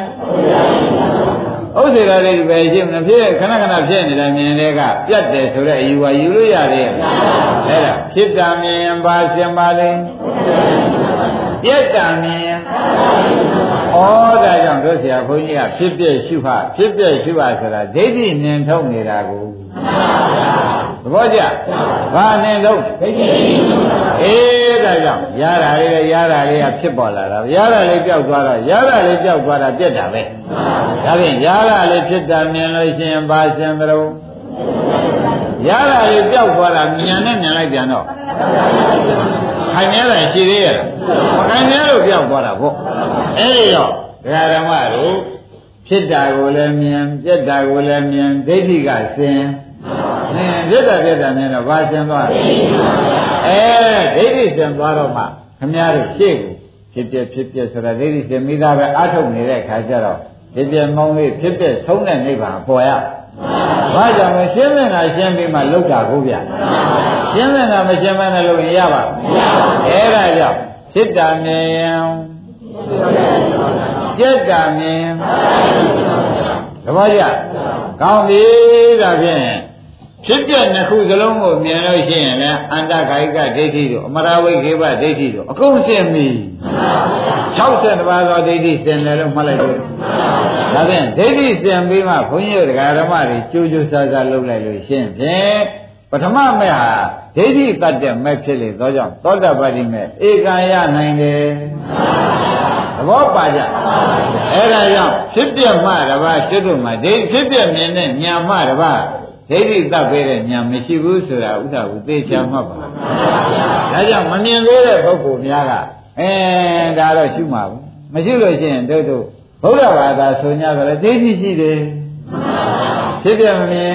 ဥစ္စေတာလေးပဲရှိမလားဖြစ်ခဏခဏဖြစ်နေတာမြင်တဲ့ကပြတ်တယ်ဆိုတဲ့အယူဝါယူလို့ရတယ်အဲ့ဒါဖြစ်တာမြင်ရင်ပါရှင်ပါလိမ့် ပြတ်တာမြင်ရင်ဩဒါကြောင့်တို့ဆရာဘုန်းကြီးကဖြစ်ပြရှုဟာဖြစ်ပြရှုဟာဆိုတာဒိဋ္ဌိမြင်ထုတ်နေတာကိုသဘောကျဘာနဲ့တော့ဒိဋ္ဌိအေးဒါကြောင့်ရတာလေးလည်းရတာလေးကဖြစ်ပေါ်လာတာရတာလေးပျောက်သွားတော့ရတာလေးပျောက်သွားတာပြက်တာပဲဒါဖြင့်ရတာလေးဖြစ်တာမြင်လို့ရှိရင်ဘာရှင်သလုံးရတာလေးပျောက်သွားတာမြင်နဲ့မြင်လိုက်ပြန်တော့ ခိုင်မြဲတာရှိသေးရဲ့မခိုင်မြဲလို့ပျောက်သွားတာပေါ့အဲဒီတော့ဒကာဓမ္မတို့ဖြစ်တာကိုလည်းမြင်ပြက်တာကိုလည်းမြင်ဒိဋ္ဌိကစင်နင်ပြက်တာပြက်တာမြင်တော့ဘာစင်သွားလဲအဲဒိဋ္ဌိစင်သွားတော့မှခမည်းတော်ရှေ့ကိုဖြစ်ပြဖြစ်ပြဆိုတာဒိဋ္ဌိစင်မိသားပဲအထုတ်နေတဲ့ခါကျတော့ဖြစ်ပြမောင်းလေးဖြစ်ပြဆုံးတဲ့နိဗ္ဗာန်ပေါ်ရဘာကြောင့်လဲရှင်းနေတာရှင်းပြီးမှလောက်တာကိုဗျ ရှင်းနေတာမရှင်းမနဲ့လို့ရပါအဲ့ဒါကြောင့်ဖြစ်တာမြင်ရင်ပြက်တာမြင်တပည့်ကြကောင်းပြီဒါဖြင့်ဖြစ်ပြနှစ်ခုစလုံးကိုမြင်လို့ရှိရင်လည်းအန္တကာယကဒိဋ္ဌိတို့အမရဝိခေဘဒိဋ္ဌိတို့အကုန်ရှင်းပြီ60ပါးသောဒိဋ္ဌိစင်တယ်လို့မှတ်လိုက်လို့ဒါဖြင့်ဒိဋ္ဌိစင်ပြီးမှဘုန်းကြီးတို့ဓမ္မတွေကြိုးကြိုးစားစားလုပ်လိုက်လို့ရှင်းဖြင့် ပထမမဲ့ဟာဒိဋ္ဌိတတ်တဲ့မဲ့ဖြစ်လေသောကြောင့်သောတာပတိမဲ့ဧကံရနိုင်တယ်သဘောပါကြအဲ့ဒါကြောင့်ဖြစ်ပြမှတပါးရှိတို့မှာဒိဋ္ဌိဖြစ်ပြမြင်တဲ့ညာမှတပါးဒိဋ္ဌိတတ်ပေးတဲ့ညာမရှိဘူးဆိုတာဥဒ္ဒဝသေချာမှတ်ပါဒါကြောင့်မမြင်သေးတဲ့ပုဂ္ဂိုလ်များကအဲဒါတော့ရှုမှာဘူးမရှိလို့ရှိရင်တို့တို့ဘုရားဘာသာဆို냐ဆိုလဲဒိဋ္ဌိရှိတယ်ဖြစ်ပြမမြင်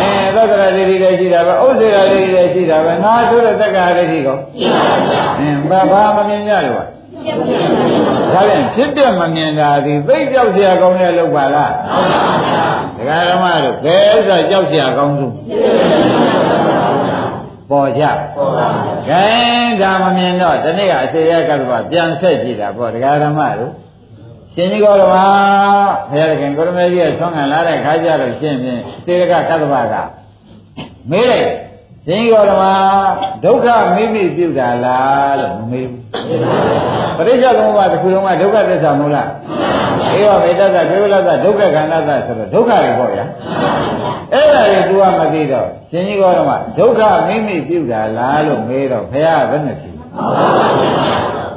အဲသ က္ကရာဒိဋ္ဌိလည်းရှိတာပဲဥစ္စေရာဒိဋ္ဌိလည်းရှိတာပဲငါဆိုတဲ့သက္ကရာဒိဋ္ဌိကောရှိပါပါအင်းဘာဘာမမြင်ကြရောဒါပြန်ဖြစ်ပြမမြင်တာဒီသိကြောက်เสียကောင်းတဲ့လောက်ပါလားဒကာဓမ္မတို့ဘယ်ဥစ္စာကြောက်เสียကောင်းဆုံးဘ ပေါ်ကြပေါ်ပါဘူး။ခိုင်းဒါမမြင်တော့ဒီနေ့ကအစေရကတ္တဗပြန်ဆက်ကြည့်တာပေါ့ဒကာဓမ္မတို့ရှင်ကြီးကောဓမ္မဘုရားခင်ကိုရမေကြီးကဆွမ်းခံလာတဲ့ခါကြလို့ရှင်းဖြင့်စေရကကတ္တဗက မေးလိုက်ရှင်ကြီးကောဓမ္မဒုက္ခမိမိပြုတာလားလို့မမေးဘူးပရိစ္ဆေသမုပ္ပါဒ်တစ်ခုလုံးကဒုက္ခသစ္စာမဟုတ်လားဧဝမေတ္တကေဝလတ္တဒုက္ခခန္ဓာသဆိုတော့ဒုက္ခတွေပေါ့ဗျာအဲ့ဒါတွေ तू ကမသိတော့ရှင်ကြီးကောဓမ္မဒုက္ခမိမိပြုတာလားလို့မေးတော့ဘုရားဘယ်နဲ့ဖြေ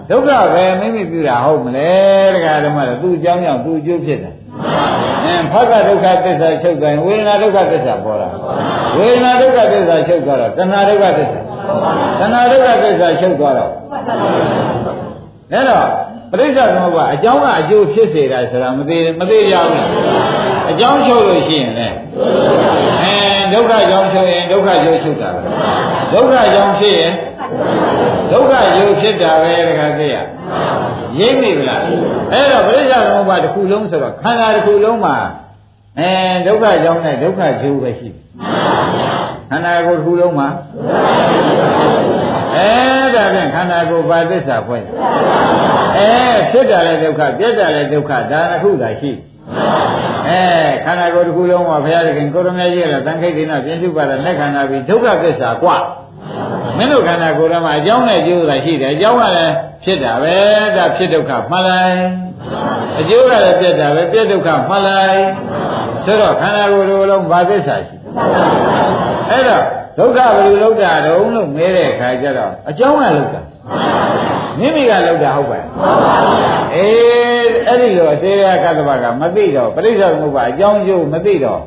ဒုက္ခပဲမိမိပြုတာဟုတ်မလဲတရားဓမ္မတော့သူ့အကြောင်းကြောင့်သူ့အကျိုးဖြစ်တယ် အင်းဖတ်ကဒုက္ခသစ္စာချုပ်တိုင်းဝေဒနာဒုက္ခသစ္စာပေါ်လာဝေဒနာဒုက္ခသစ္စာချုပ်သွားတော့တဏှာဒုက္ခသစ္စာတဏှာဒုက္ခသစ္စာချုပ်သွားတော့အဲ့တော့ပရိစ္ဆေသမုပ္ပါအကြောင်းကအကျိုးဖြစ်စေတာဆိုတာမသိမသိရဘူးအကြောင်းချုပ်လို့ရှိရင်လေအဲဒုက္ခကြောင့်ချုပ်ရင်ဒုက္ခကျိုးချုပ်တာပဲဒုက္ခကြောင့်ဖြစ်ရင်ဒုက္ခကျိုးဖြစ်တာပဲတခါသိရ ရိပ်နေဗလားအဲ့တော့ပရိစ္ဆေသမုပ္ပါတစ်ခုလုံးဆိုတော့ခန္ဓာတစ်ခုလုံးမှာအဲဒုက္ခကြောင့်နဲ့ဒုက္ခကျိုးပဲရှိတယ်ခန္ဓာကိုယ်တစ်ခုလုံးမှာအဲဒါဖြင့်ခန္ဓာကိုယ်ပါသစ္စာဖွဲ့အဲဖြစ်တာလည်းဒုက္ခပြက်တာလည်းဒုက္ခဒါနှစ်ခုသာရှိအဲခန္ဓာကိုယ်တစ်ခုလုံးမှာဘုရားသခင်ကိုရမကြီးကတော့တန်ခိတ်ဒိနာပြင်းစုပါတဲ့လက်ခန္ဓာပြီးဒုက္ခသစ္စာกว่า မင်းတို့ခန္ဓာကိုယ်ထဲမှာအကြောင်းနဲ့အကျိုးသာရှိတယ်အကြောင်းကလည်းဖြစ်တာပဲဒါဖြစ်ဒုက္ခမှန်လိုက်အကျိုးကလည်းပြက်တာပဲပြက်ဒုက္ခမှန်လိုက်ဆိုတော့ခန္ဓာကိုယ်တစ်ခုလုံးဘာသစ္စာရှိအဲ့တော့ဒုက္ခဘယ်လိုလောက်တာတုံးလို့မဲတဲ့အခါကျတော့အကြောင်းကလောက်တာမိမိကလောက်တာဟုတ်ပါ့အေးအဲ့ဒီလိုအသေးရကတ္တဗကမသိတော့ပရိစ္ဆေသမုပ္ပါအကြောင်းကျိုးမသိတော့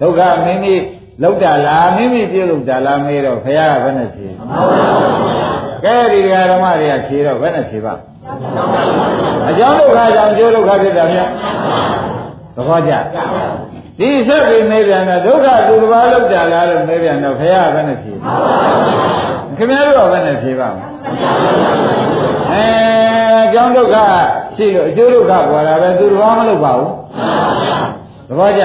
ဒုက္ခမိမိ လောက်တာလားမိမိပြုလုပ်တာလားမေးတော့ဘုရားကဘယ်နဲ့ဖြေကဲဒီဓမ္မတွေကဖြေတော့ဘယ်နဲ့ဖြေပါအကြောင်းဒုက္ခကြောင့်ကျိုးဒုက္ခဖြစ်တာမြတ်သဘောကျဒီဆက်ပြီးမေးပြန်တော့ဒုက္ခသူတစ်ပါးလောက်တာလားလို့မေးပြန်တော့ဘုရားဘယ်နဲ့ဖြေခင်ဗျားတို့ကဘယ်နဲ့ဖြေပါ့မလဲအဲအကြောင်းဒုက္ခရှိလို့အကျိုးဒုက္ခပေါ်တာပဲသူတစ်ပါးမလုပ်ပါဘူးသဘောကျ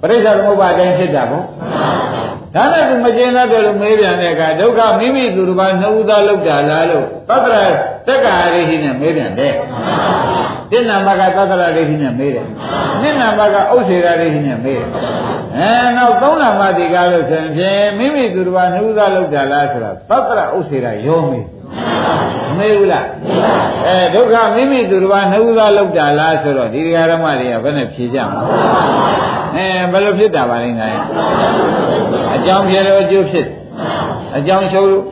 ပရိစ္ဆေသမုပ္ပါဒ်တိုင်းဖြစ်တာပေါ့ဒါနဲ့သူမကျင်တတ်တယ်လို့မေးပြန်တဲ့အခါဒုက္ခမိမိသူတစ်ပါးနှုတ်သားလောက်တာလားလို့သတ္တရတက္ကာရိဟိနဲ့မေးပြန်တယ်တိဏ္ဍမကသတ္တရရိဟိနဲ့မေးတယ်နိဏ္ဍမကဥစ္စေရရိဟိနဲ့မေးတယ်အဲနောက်သုံးနာမတိကားလို့ဆိုရင်ဖြင့်မိမိသူတစ်ပါးနှုတ်သားလောက်တာလားဆိုတာသတ္တရဥစ္စေရရောမေးမေးဘူးလားအဲဒုက္ခမိမိသူတစ်ပါးနှုတ်သားလောက်တာလားဆိုတော့ဒီဓမ္မတွေကဘယ်နဲ့ဖြေကြမလဲ အဲဘယ်လိုဖြစ်တာပါလဲငါရဲ့အကြောင်းပြေလို့အကျိုးဖြစ်အကြောင်းချုပ်လို့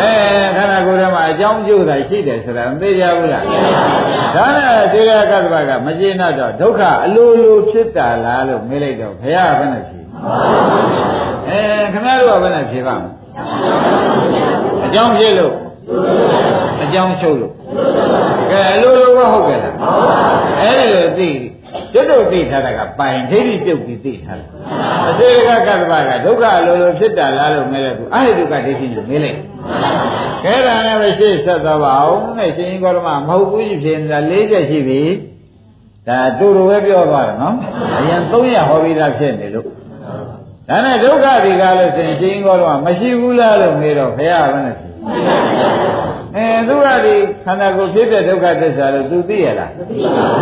အဲခန္ဓာကိုယ်ထဲမှာအကြောင်းကျိုးတာရှိတယ်ဆိုတာမသိကြဘူးလားဒါနဲ့သေရကတ္တဗကမကျေနပ်တော့ဒုက္ခအလိုလိုဖြစ်တာလားလို့မေးလိုက်တော့ဘုရားကဘယ်နဲ့ဖြေအဲခင်ဗျားတို့ကဘယ်နဲ့ဖြေပါ့မလဲအကြောင်းဖြစ်လို့အကြောင်းချုပ်လို့ကဲအလိုလိုကဟုတ်ကဲ့လားအဲ့ဒီလိုသိ ကျွတ်တို့သိထားတာကပိုင်ဒိဋ္ဌိပြုတ်ပြီးသိထားတယ်အစေကကတ္တဗကဒုက္ခအလိုလိုဖြစ်တာလားလို့မဲတဲ့သူအဲ့ဒီဒုက္ခဒိဋ္ဌိနဲ့မေးလိုက်ကဲဒါနဲ့ပဲရှေ့ဆက်သွားပါအောင်နဲ့ရှင်ကြီးကောရမမဟုတ်ဘူးကြီးဖြစ်နေတာ၄ချက်ရှိပြီဒါတူတူပဲပြောသွားတယ်နော်အရင်၃ရက်ဟောပြီးသားဖြစ်နေလို့ဒါနဲ့ဒုက္ခဒီကားလို့ဆိုရင်ရှင်ကြီးကောရမမရှိဘူးလားလို့မေးတော့ဘုရားကလည်း အဲသူကဒီခန္ဓာကိုယ်ဖြစ်တဲ့ဒုက္ခသစ္စာလို့သူသိရလား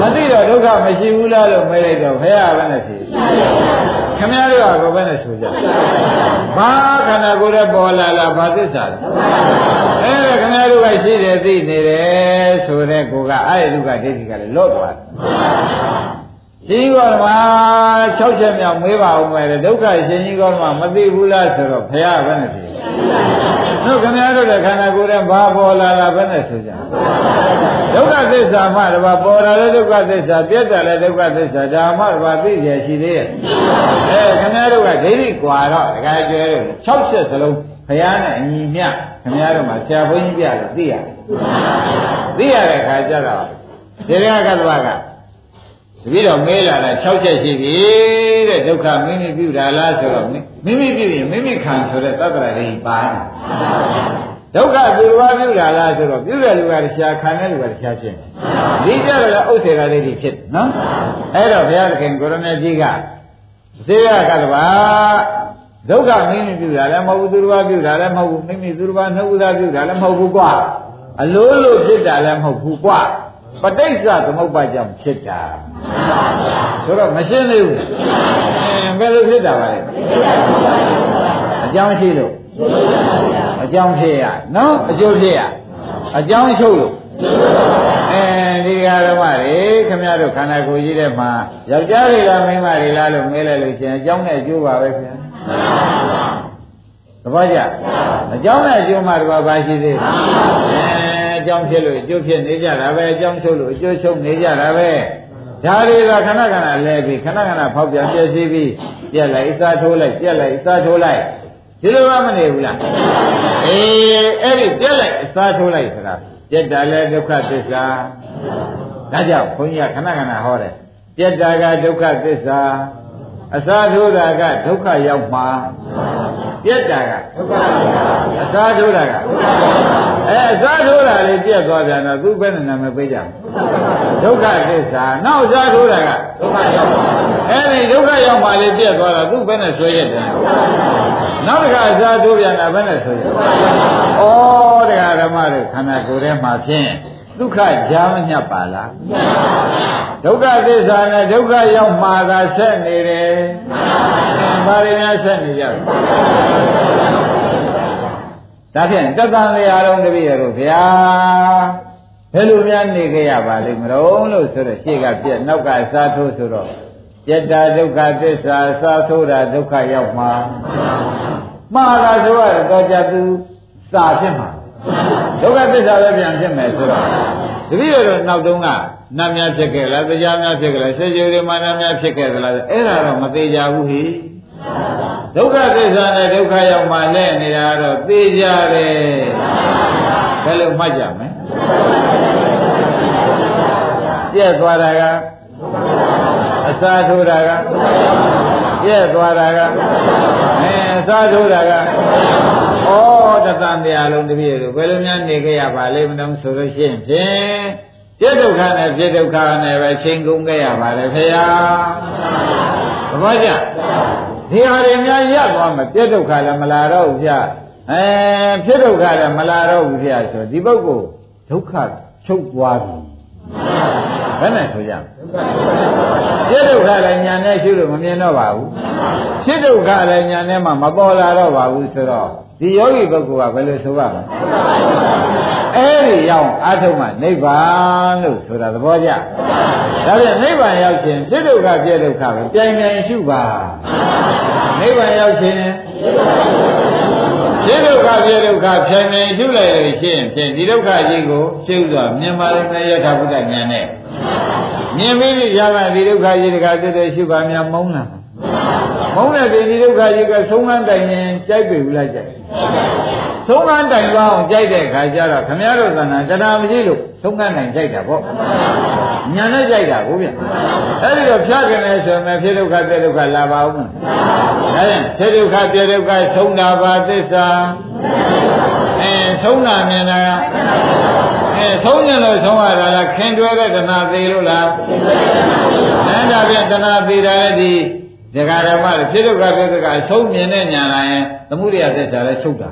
မသိတော့ဒုက္ခမရှိဘူးလားလို့မေးလိုက်တော့ဘုရားကလည်းဖြေခမည်းတော်ကဘယ်နဲ့ဆိုကြဘာခန္ဓာကိုယ်ရဲ့ပေါ်လာလားဘာသစ္စာလဲအဲခမည်းတော်ကရှိတယ်သိနေတယ်ဆိုတဲ့ကိုကအဲ့ဒီဒုက္ခဒိဋ္ဌိကလည်းလော့သွားတယ်ရှင်ကောဓမ6ချက်မြောက်မေးပါဦးမယ်ဒုက္ခရှင်ကြီးကောဓမမသိဘူးလားဆိုတော့ဘုရားကဘယ်နဲ့ဖြေ တို့ခင်ဗျားတို့တဲ့ခန္ဓာကိုယ်ထဲဘာပေါ်လာတာဘယ်နဲ့ဆိုကြဒုက္ခသစ္စာမှတပါပေါ်လာတဲ့ဒုက္ခသစ္စာပြတ်တယ်လည်းဒုက္ခသစ္စာဒါမှတပါသိရရှိသေးရဲ့အဲခင်ဗျားတို့ကဒိဋ္ဌိကွာတော့တခါကျွဲလို့6ချက်စလုံးဘုရားနဲ့အညီမျှခင်ဗျားတို့မှာဆရာဘုန်းကြီးပြလို့သိရတယ်သိရတဲ့ခါကျတော့ဒီရကတ္တဝက တပည့်တော်မေးလာတာ6ချက်ရှိပြီတဲ့ဒုက္ခမိမိပြုတာလားဆိုတော့မိမိပြုရင်မိမိခံဆိုတဲ့သတ္တရာတွေပါတယ်ဒုက္ခသူတော်ပြုတာလားဆိုတော့ပြုတဲ့လူကတရားခံတဲ့လူကတရားဖြစ်တယ်ဒီကြတော့ဥစ္စေကလေးတွေဖြစ်တယ်နော်အဲ့တော့ဘုရားသခင်ကိုရမေကြီးကသေရကတ္တဗာဒုက္ခမိမိပြုတာလည်းမဟုတ်ဘူးသူတစ်ပါးပြုတာလည်းမဟုတ်ဘူးမိမိသူတစ်ပါးနှုတ်သားပြုတာလည်းမဟုတ်ဘူးကွာအလိုလိုဖြစ်တာလည်းမဟုတ်ဘူးကွာ ပဋိစ္စသမုပ္ပါကြောင့်ဖြစ်တာဆိုတော့မရှင်းသေးဘူးအဲဘယ်လိုဖြစ်တာပါလဲအကြောင်းရှိလို့အကြောင်းဖြစ်ရနော်အကျိုးဖြစ်ရအကြောင်းချုပ်လို့အဲဒီဃာရမတွေခမရတို့ခန္ဓာကိုယ်ကြီးထဲမှာယောက်ျားတွေလားမိန်းမတွေလားလို့မေးလိုက်လို့ရှင်အကြောင်းနဲ့အကျိုးပါပဲခင်ဗျာသဘောကျအကြောင်းနဲ့အကျိုးမှတပါးပါရှိသေးတယ် အဲအကြောင်းဖြစ်လို့အကျိုးဖြစ်နေကြတာပဲအကြောင်းချုပ်လို့အကျိုးချုပ်နေကြတာပဲဒါတွေကခဏခဏလဲပြီးခဏခဏဖောက်ပြန်ပြည့်စည်ပြီးပြက်လိုက်အစားထိုးလိုက်ပြက်လိုက်အစားထိုးလိုက်ဒီလိုမှမနေဘူးလားအေးအဲ့ဒီပြက်လိုက်အစားထိုးလိုက်ဆိုတာပြက်တာလဲဒုက္ခသစ္စာဒါကြောင့်ဘုန်းကြီးကခဏခဏဟောတယ်ပြက်တာကဒုက္ခသစ္စာ အစားထိုးတာကဒုက္ခရောက်မှာပြက်တာကဒုက္ခအစားထိုးတာကအဲအစားထိုးတာလေးပြက်သွားပြန်တော့သူဘယ်နဲ့နာမည်ပေးကြဒုက္ခသစ္စာနောက်အစားထိုးတာကဒုက္ခရောက်မှာအဲဒီဒုက္ခရောက်မှာလေးပြက်သွားတော့သူဘယ်နဲ့ဆွဲရတယ်နောက်တစ်ခါအစားထိုးပြန်တာဘယ်နဲ့ဆွဲရဩတရားဓမ္မတွေခန္ဓာကိုယ်ထဲမှာဖြင့် ဒုက္ခကြားမညပ်ပါလားဒုက္ခသစ္စာနဲ့ဒုက္ခရောက်မှာသာဆက်နေတယ်ဘာတွေများဆက်နေကြလဲဒါဖြင့်တသံလေအားလုံးတပည့်ရတို့ဗျာဘယ်လိုများနေကြရပါလိမ့်မလို့လို့ဆိုတော့ရှေ့ကပြက်နောက်ကစားထိုးဆိုတော့ပြက်တာဒုက္ခသစ္စာစားထိုးတာဒုက္ခရောက်မှာမှားတာဆိုတော့ကြသူစာဖြစ်မှာ ဒုက္ခသစ္စာပဲပြန်ဖြစ်မယ်ဆိုတော့တပည့်ရတို့နောက်တုန်းကနတ်များဖြစ်ခဲ့လားတရားများဖြစ်ခဲ့လားစေကြိုတွေမာနများဖြစ်ခဲ့သလားအဲ့ဒါတော့မသေးကြဘူးဟိဒုက္ခသစ္စာနဲ့ဒုက္ခရောက်မှလဲနေတာတော့သိကြတယ်ဘယ်လိုမှတ်ကြမလဲပြက်သွားတာကအစာထိုးတာကပြက်သွားတာကအဲအစာထိုးတာက ဩတသံတရားလုံးတပည့်တို့ဘယ်လိုများနေကြရပါလိမ့်မလို့ဆိုလို့ရှိရင်ဖြင့်ပြက်ဒုက္ခနဲ့ပြက်ဒုက္ခနဲ့ပဲချိန်ကုန်ကြရပါတယ်ဖေဟာသဘောကျဒီဟာတွေများရသွားမှပြက်ဒုက္ခလည်းမလာတော့ဘူးဗျအဲဖြစ်ဒုက္ခလည်းမလာတော့ဘူးဗျဆိုဒီပုဂ္ဂိုလ်ဒုက္ခချုပ်သွားပြီ ဘယ်နဲ့ဆိုကြပြည့်ဒုက္ခလည်းညာနဲ့ရှုလို့မမြင်တော့ပါဘူးဖြစ်ဒုက္ခလည်းညာနဲ့မှမပေါ်လာတော့ပါဘူးဆိုတော့ဒီယောဂီပုဂ္ဂိုလ်ကဘယ်လိုဆိုပါ့မလဲအဲ့ဒီရောက်အာထုမှနိဗ္ဗာန်လို့ဆိုတာသဘောကျဒါပြန်နိဗ္ဗာန်ရောက်ခြင်းဖြစ်ဒုက္ခပြည့်ဒုက္ခပဲပြိုင်ပြိုင်ရှုပါနိဗ္ဗာန်ရောက်ခြင်း ဒီဒုက္ခပြဒုက္ခဖြိုင်နေရှုလိုက်လို့ရှိရင်ဖြင့်ဒီဒုက္ခကြီးကိုရှုစွာမြင်ပါလိမ့်မယ်ယထာဘုဒ္ဓဉာဏ်နဲ့မြင်ပြီးရပါဒီဒုက္ခကြီးတခါတည်းတည်းရှုပါများမုန်းလားမုန်းတဲ့ဒီဒုက္ခကြီးကသုံးကန်းတိုင်ရင်ကြိုက်ပြီဘူးလားကြိုက်သုံးကန်းတိုင်သွားအောင်ကြိုက်တဲ့ခါကျတော့ခမည်းတော်သဏ္ဍာန်တရားမရှိလို့သုံးကန်းတိုင်ကြိုက်တာပေါ့ ညာနဲ့ကြိုက်တာကိုဗျအဲ့ဒီတော့ဖြတ်ခင်လဲဆိုရင်ဖြစ်ဒုက္ခပြဒုက္ခလာပါဦးဒါရင်ဖြစ်ဒုက္ခပြဒုက္ခသုံးတာပါသစ္စာအဲသုံးတာမြင်တာအဲသုံးညလို့သုံးရတာလားခင်တွဲတဲ့တဏှာသေးလို့လားအဲဒါပြန်တဏှာသေးတာလည်းဒီဒကာဓမ္မတွေဖြစ်ဒုက္ခပြဒုက္ခသုံးမြင်တဲ့ညာလာရင်သမှုရိယသစ္စာလည်းချုပ်တာ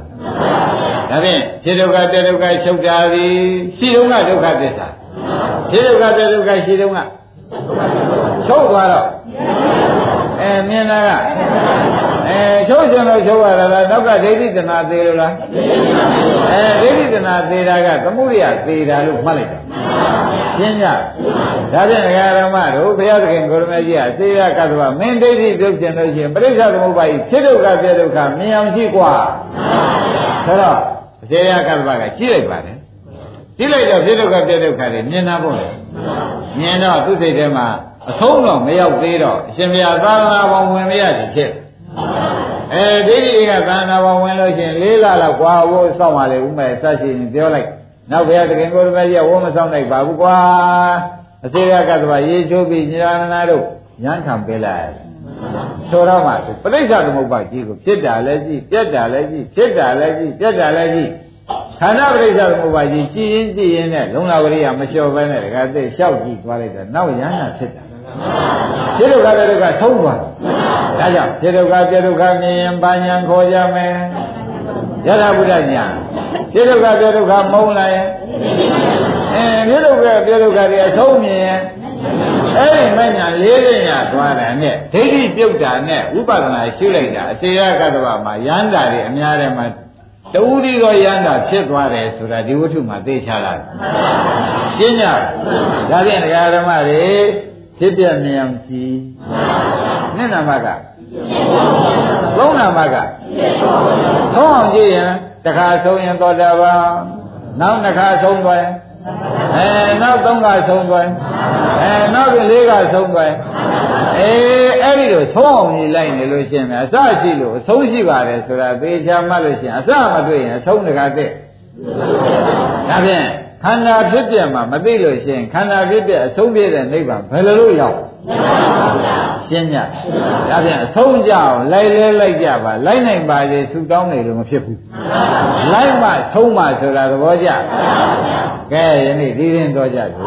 ဒါဖြင့်ဖြစ်ဒုက္ခပြဒုက္ခချုပ်တာသည်ရှိတုန်းကဒုက္ခသစ္စာ ဖြစ်ဒုက္ခပြဒုက္ခရှိတုန်းကချုပ်သွားတော့အဲမြင်တာကအဲချုပ်ရှင်လို့ချုပ်ရတာလားနောက်ကဒိဋ္ဌိတဏသေးလို့လားအဲဒိဋ္ဌိတဏသေးတာကသမှုရိယသေးတာလို့မှတ်လိုက်တာရှင်းကြဒါဖြင့်ဒကာရမတို့ဘုရားသခင်ကိုရမကြီးကသေရကတ္တဝမင်းဒိဋ္ဌိပြုတ်ခြင်းလို့ရှိရင်ပရိစ္ဆသမုပ္ပါဒ်ဖြစ်ဒုက္ခပြဒုက္ခမြင်အောင်ရှိกว่าဆိုတော့သေရကတ္တဝကကြည့်လိုက်ပါတယ် ကြည့်လိုက်တော့ပြိဒုက္ခပြိဒုက္ခတွေမြင်တာပေါ့လေမြင်တော့သူ့စိတ်ထဲမှာအဆုံးတော့မရောက်သေးတော့အရှင်ဘုရားသာသနာပေါ်ဝင်မရသည်ဖြစ်အဲဒိဋ္ဌိတွေကသာသနာပေါ်ဝင်လို့ချင်းလေးလလောက်ကွာဝိုးစောင့်ပါလေဥမဲ့ဆက်ရှိရင်ပြောလိုက်နောက်ဘုရားသခင်ကိုယ်တော်ကြီးကဝိုးမစောင့်နိုင်ပါဘူးကွာအစေရကသဘာရေချိုးပြီးညာနာတို့ညံခံပေးလိုက်ဆိုတော့မှပြိဿသမုပ္ပါကြီးကိုဖြစ်တာလည်းကြီးပြက်တာလည်းကြီးဖြစ်တာလည်းကြီးပြက်တာလည်းကြီး ခန္ဓာပရိစ္ဆေသမုပ္ပါကြီးကြည်ရင်ကြည်ရင်နဲ့လုံလာဝရိယမလျှော်ဘဲနဲ့တခါသိလျှောက်ကြည့်သွားလိုက်တော့နောက်ရဟနာဖြစ်တာဖြစ်ဒုက္ခတဲ့ဒုက္ခဆုံးသွားဒါကြောင့်ဖြစ်ဒုက္ခပြဒုက္ခမြင်ရင်ဘာညာခေါ်ကြမယ်ယထာဘုဒ္ဓညာဖြစ်ဒုက္ခပြဒုက္ခမုန်းလိုက်ရင်အဲဖြစ်ဒုက္ခပြဒုက္ခတွေအဆုံးမြင်ရင်အဲ့ဒီမညာလေးလေးညာသွားတာနဲ့ဒိဋ္ဌိပြုတ်တာနဲ့ဝိပဿနာရှုလိုက်တာအတေယကတ္တဗမှာယန္တာတွေအများထဲမှာ တူဒီသောယန္တာဖြစ်သွားတယ်ဆိုတာဒီဝတ္ထုမှာသိချလာတယ်ရှင်းကြဒါဖြင့်တရားဓမ္မတွေဖြစ်ပြမြင်အောင်ကြည့်နှစ်နာမကသုံးနာမကသုံးအောင်ကြည့်ရင်တစ်ခါဆုံးရင်သောတာပန်နောက်တစ်ခါဆုံးသွားရင်အဲနောက်သုံးကဆုံးသွားရင်အဲနောက်ပြီးလေးကဆုံးသွားရင် အေးအဲ့ဒီလိုဆုံးအောင်ကြီးလိုက်နေလို့ရှိရင်အစရှိလို့အဆုံးရှိပါတယ်ဆိုတာသေချာမှတ်လို့ရှိရင်အစမတွေ့ရင်အဆုံးတခါတည်းဒါဖြင့်ခန္ဓာဖြစ်ပြမှာမသိလို့ရှိရင်ခန္ဓာဖြစ်ပြအဆုံးပြတဲ့နိဗ္ဗာန်ဘယ်လိုလုပ်ရောက်ရှင်းညဒါဖြင့်အဆုံးကြအောင်လိုက်လဲလိုက်ကြပါလိုက်နိုင်ပါလေဆူတောင်းနေလို့မဖြစ်ဘူးလိုက်မှဆုံးမှဆိုတာသဘောကျကဲယနေ့ဒီရင်တော်ကြပြီ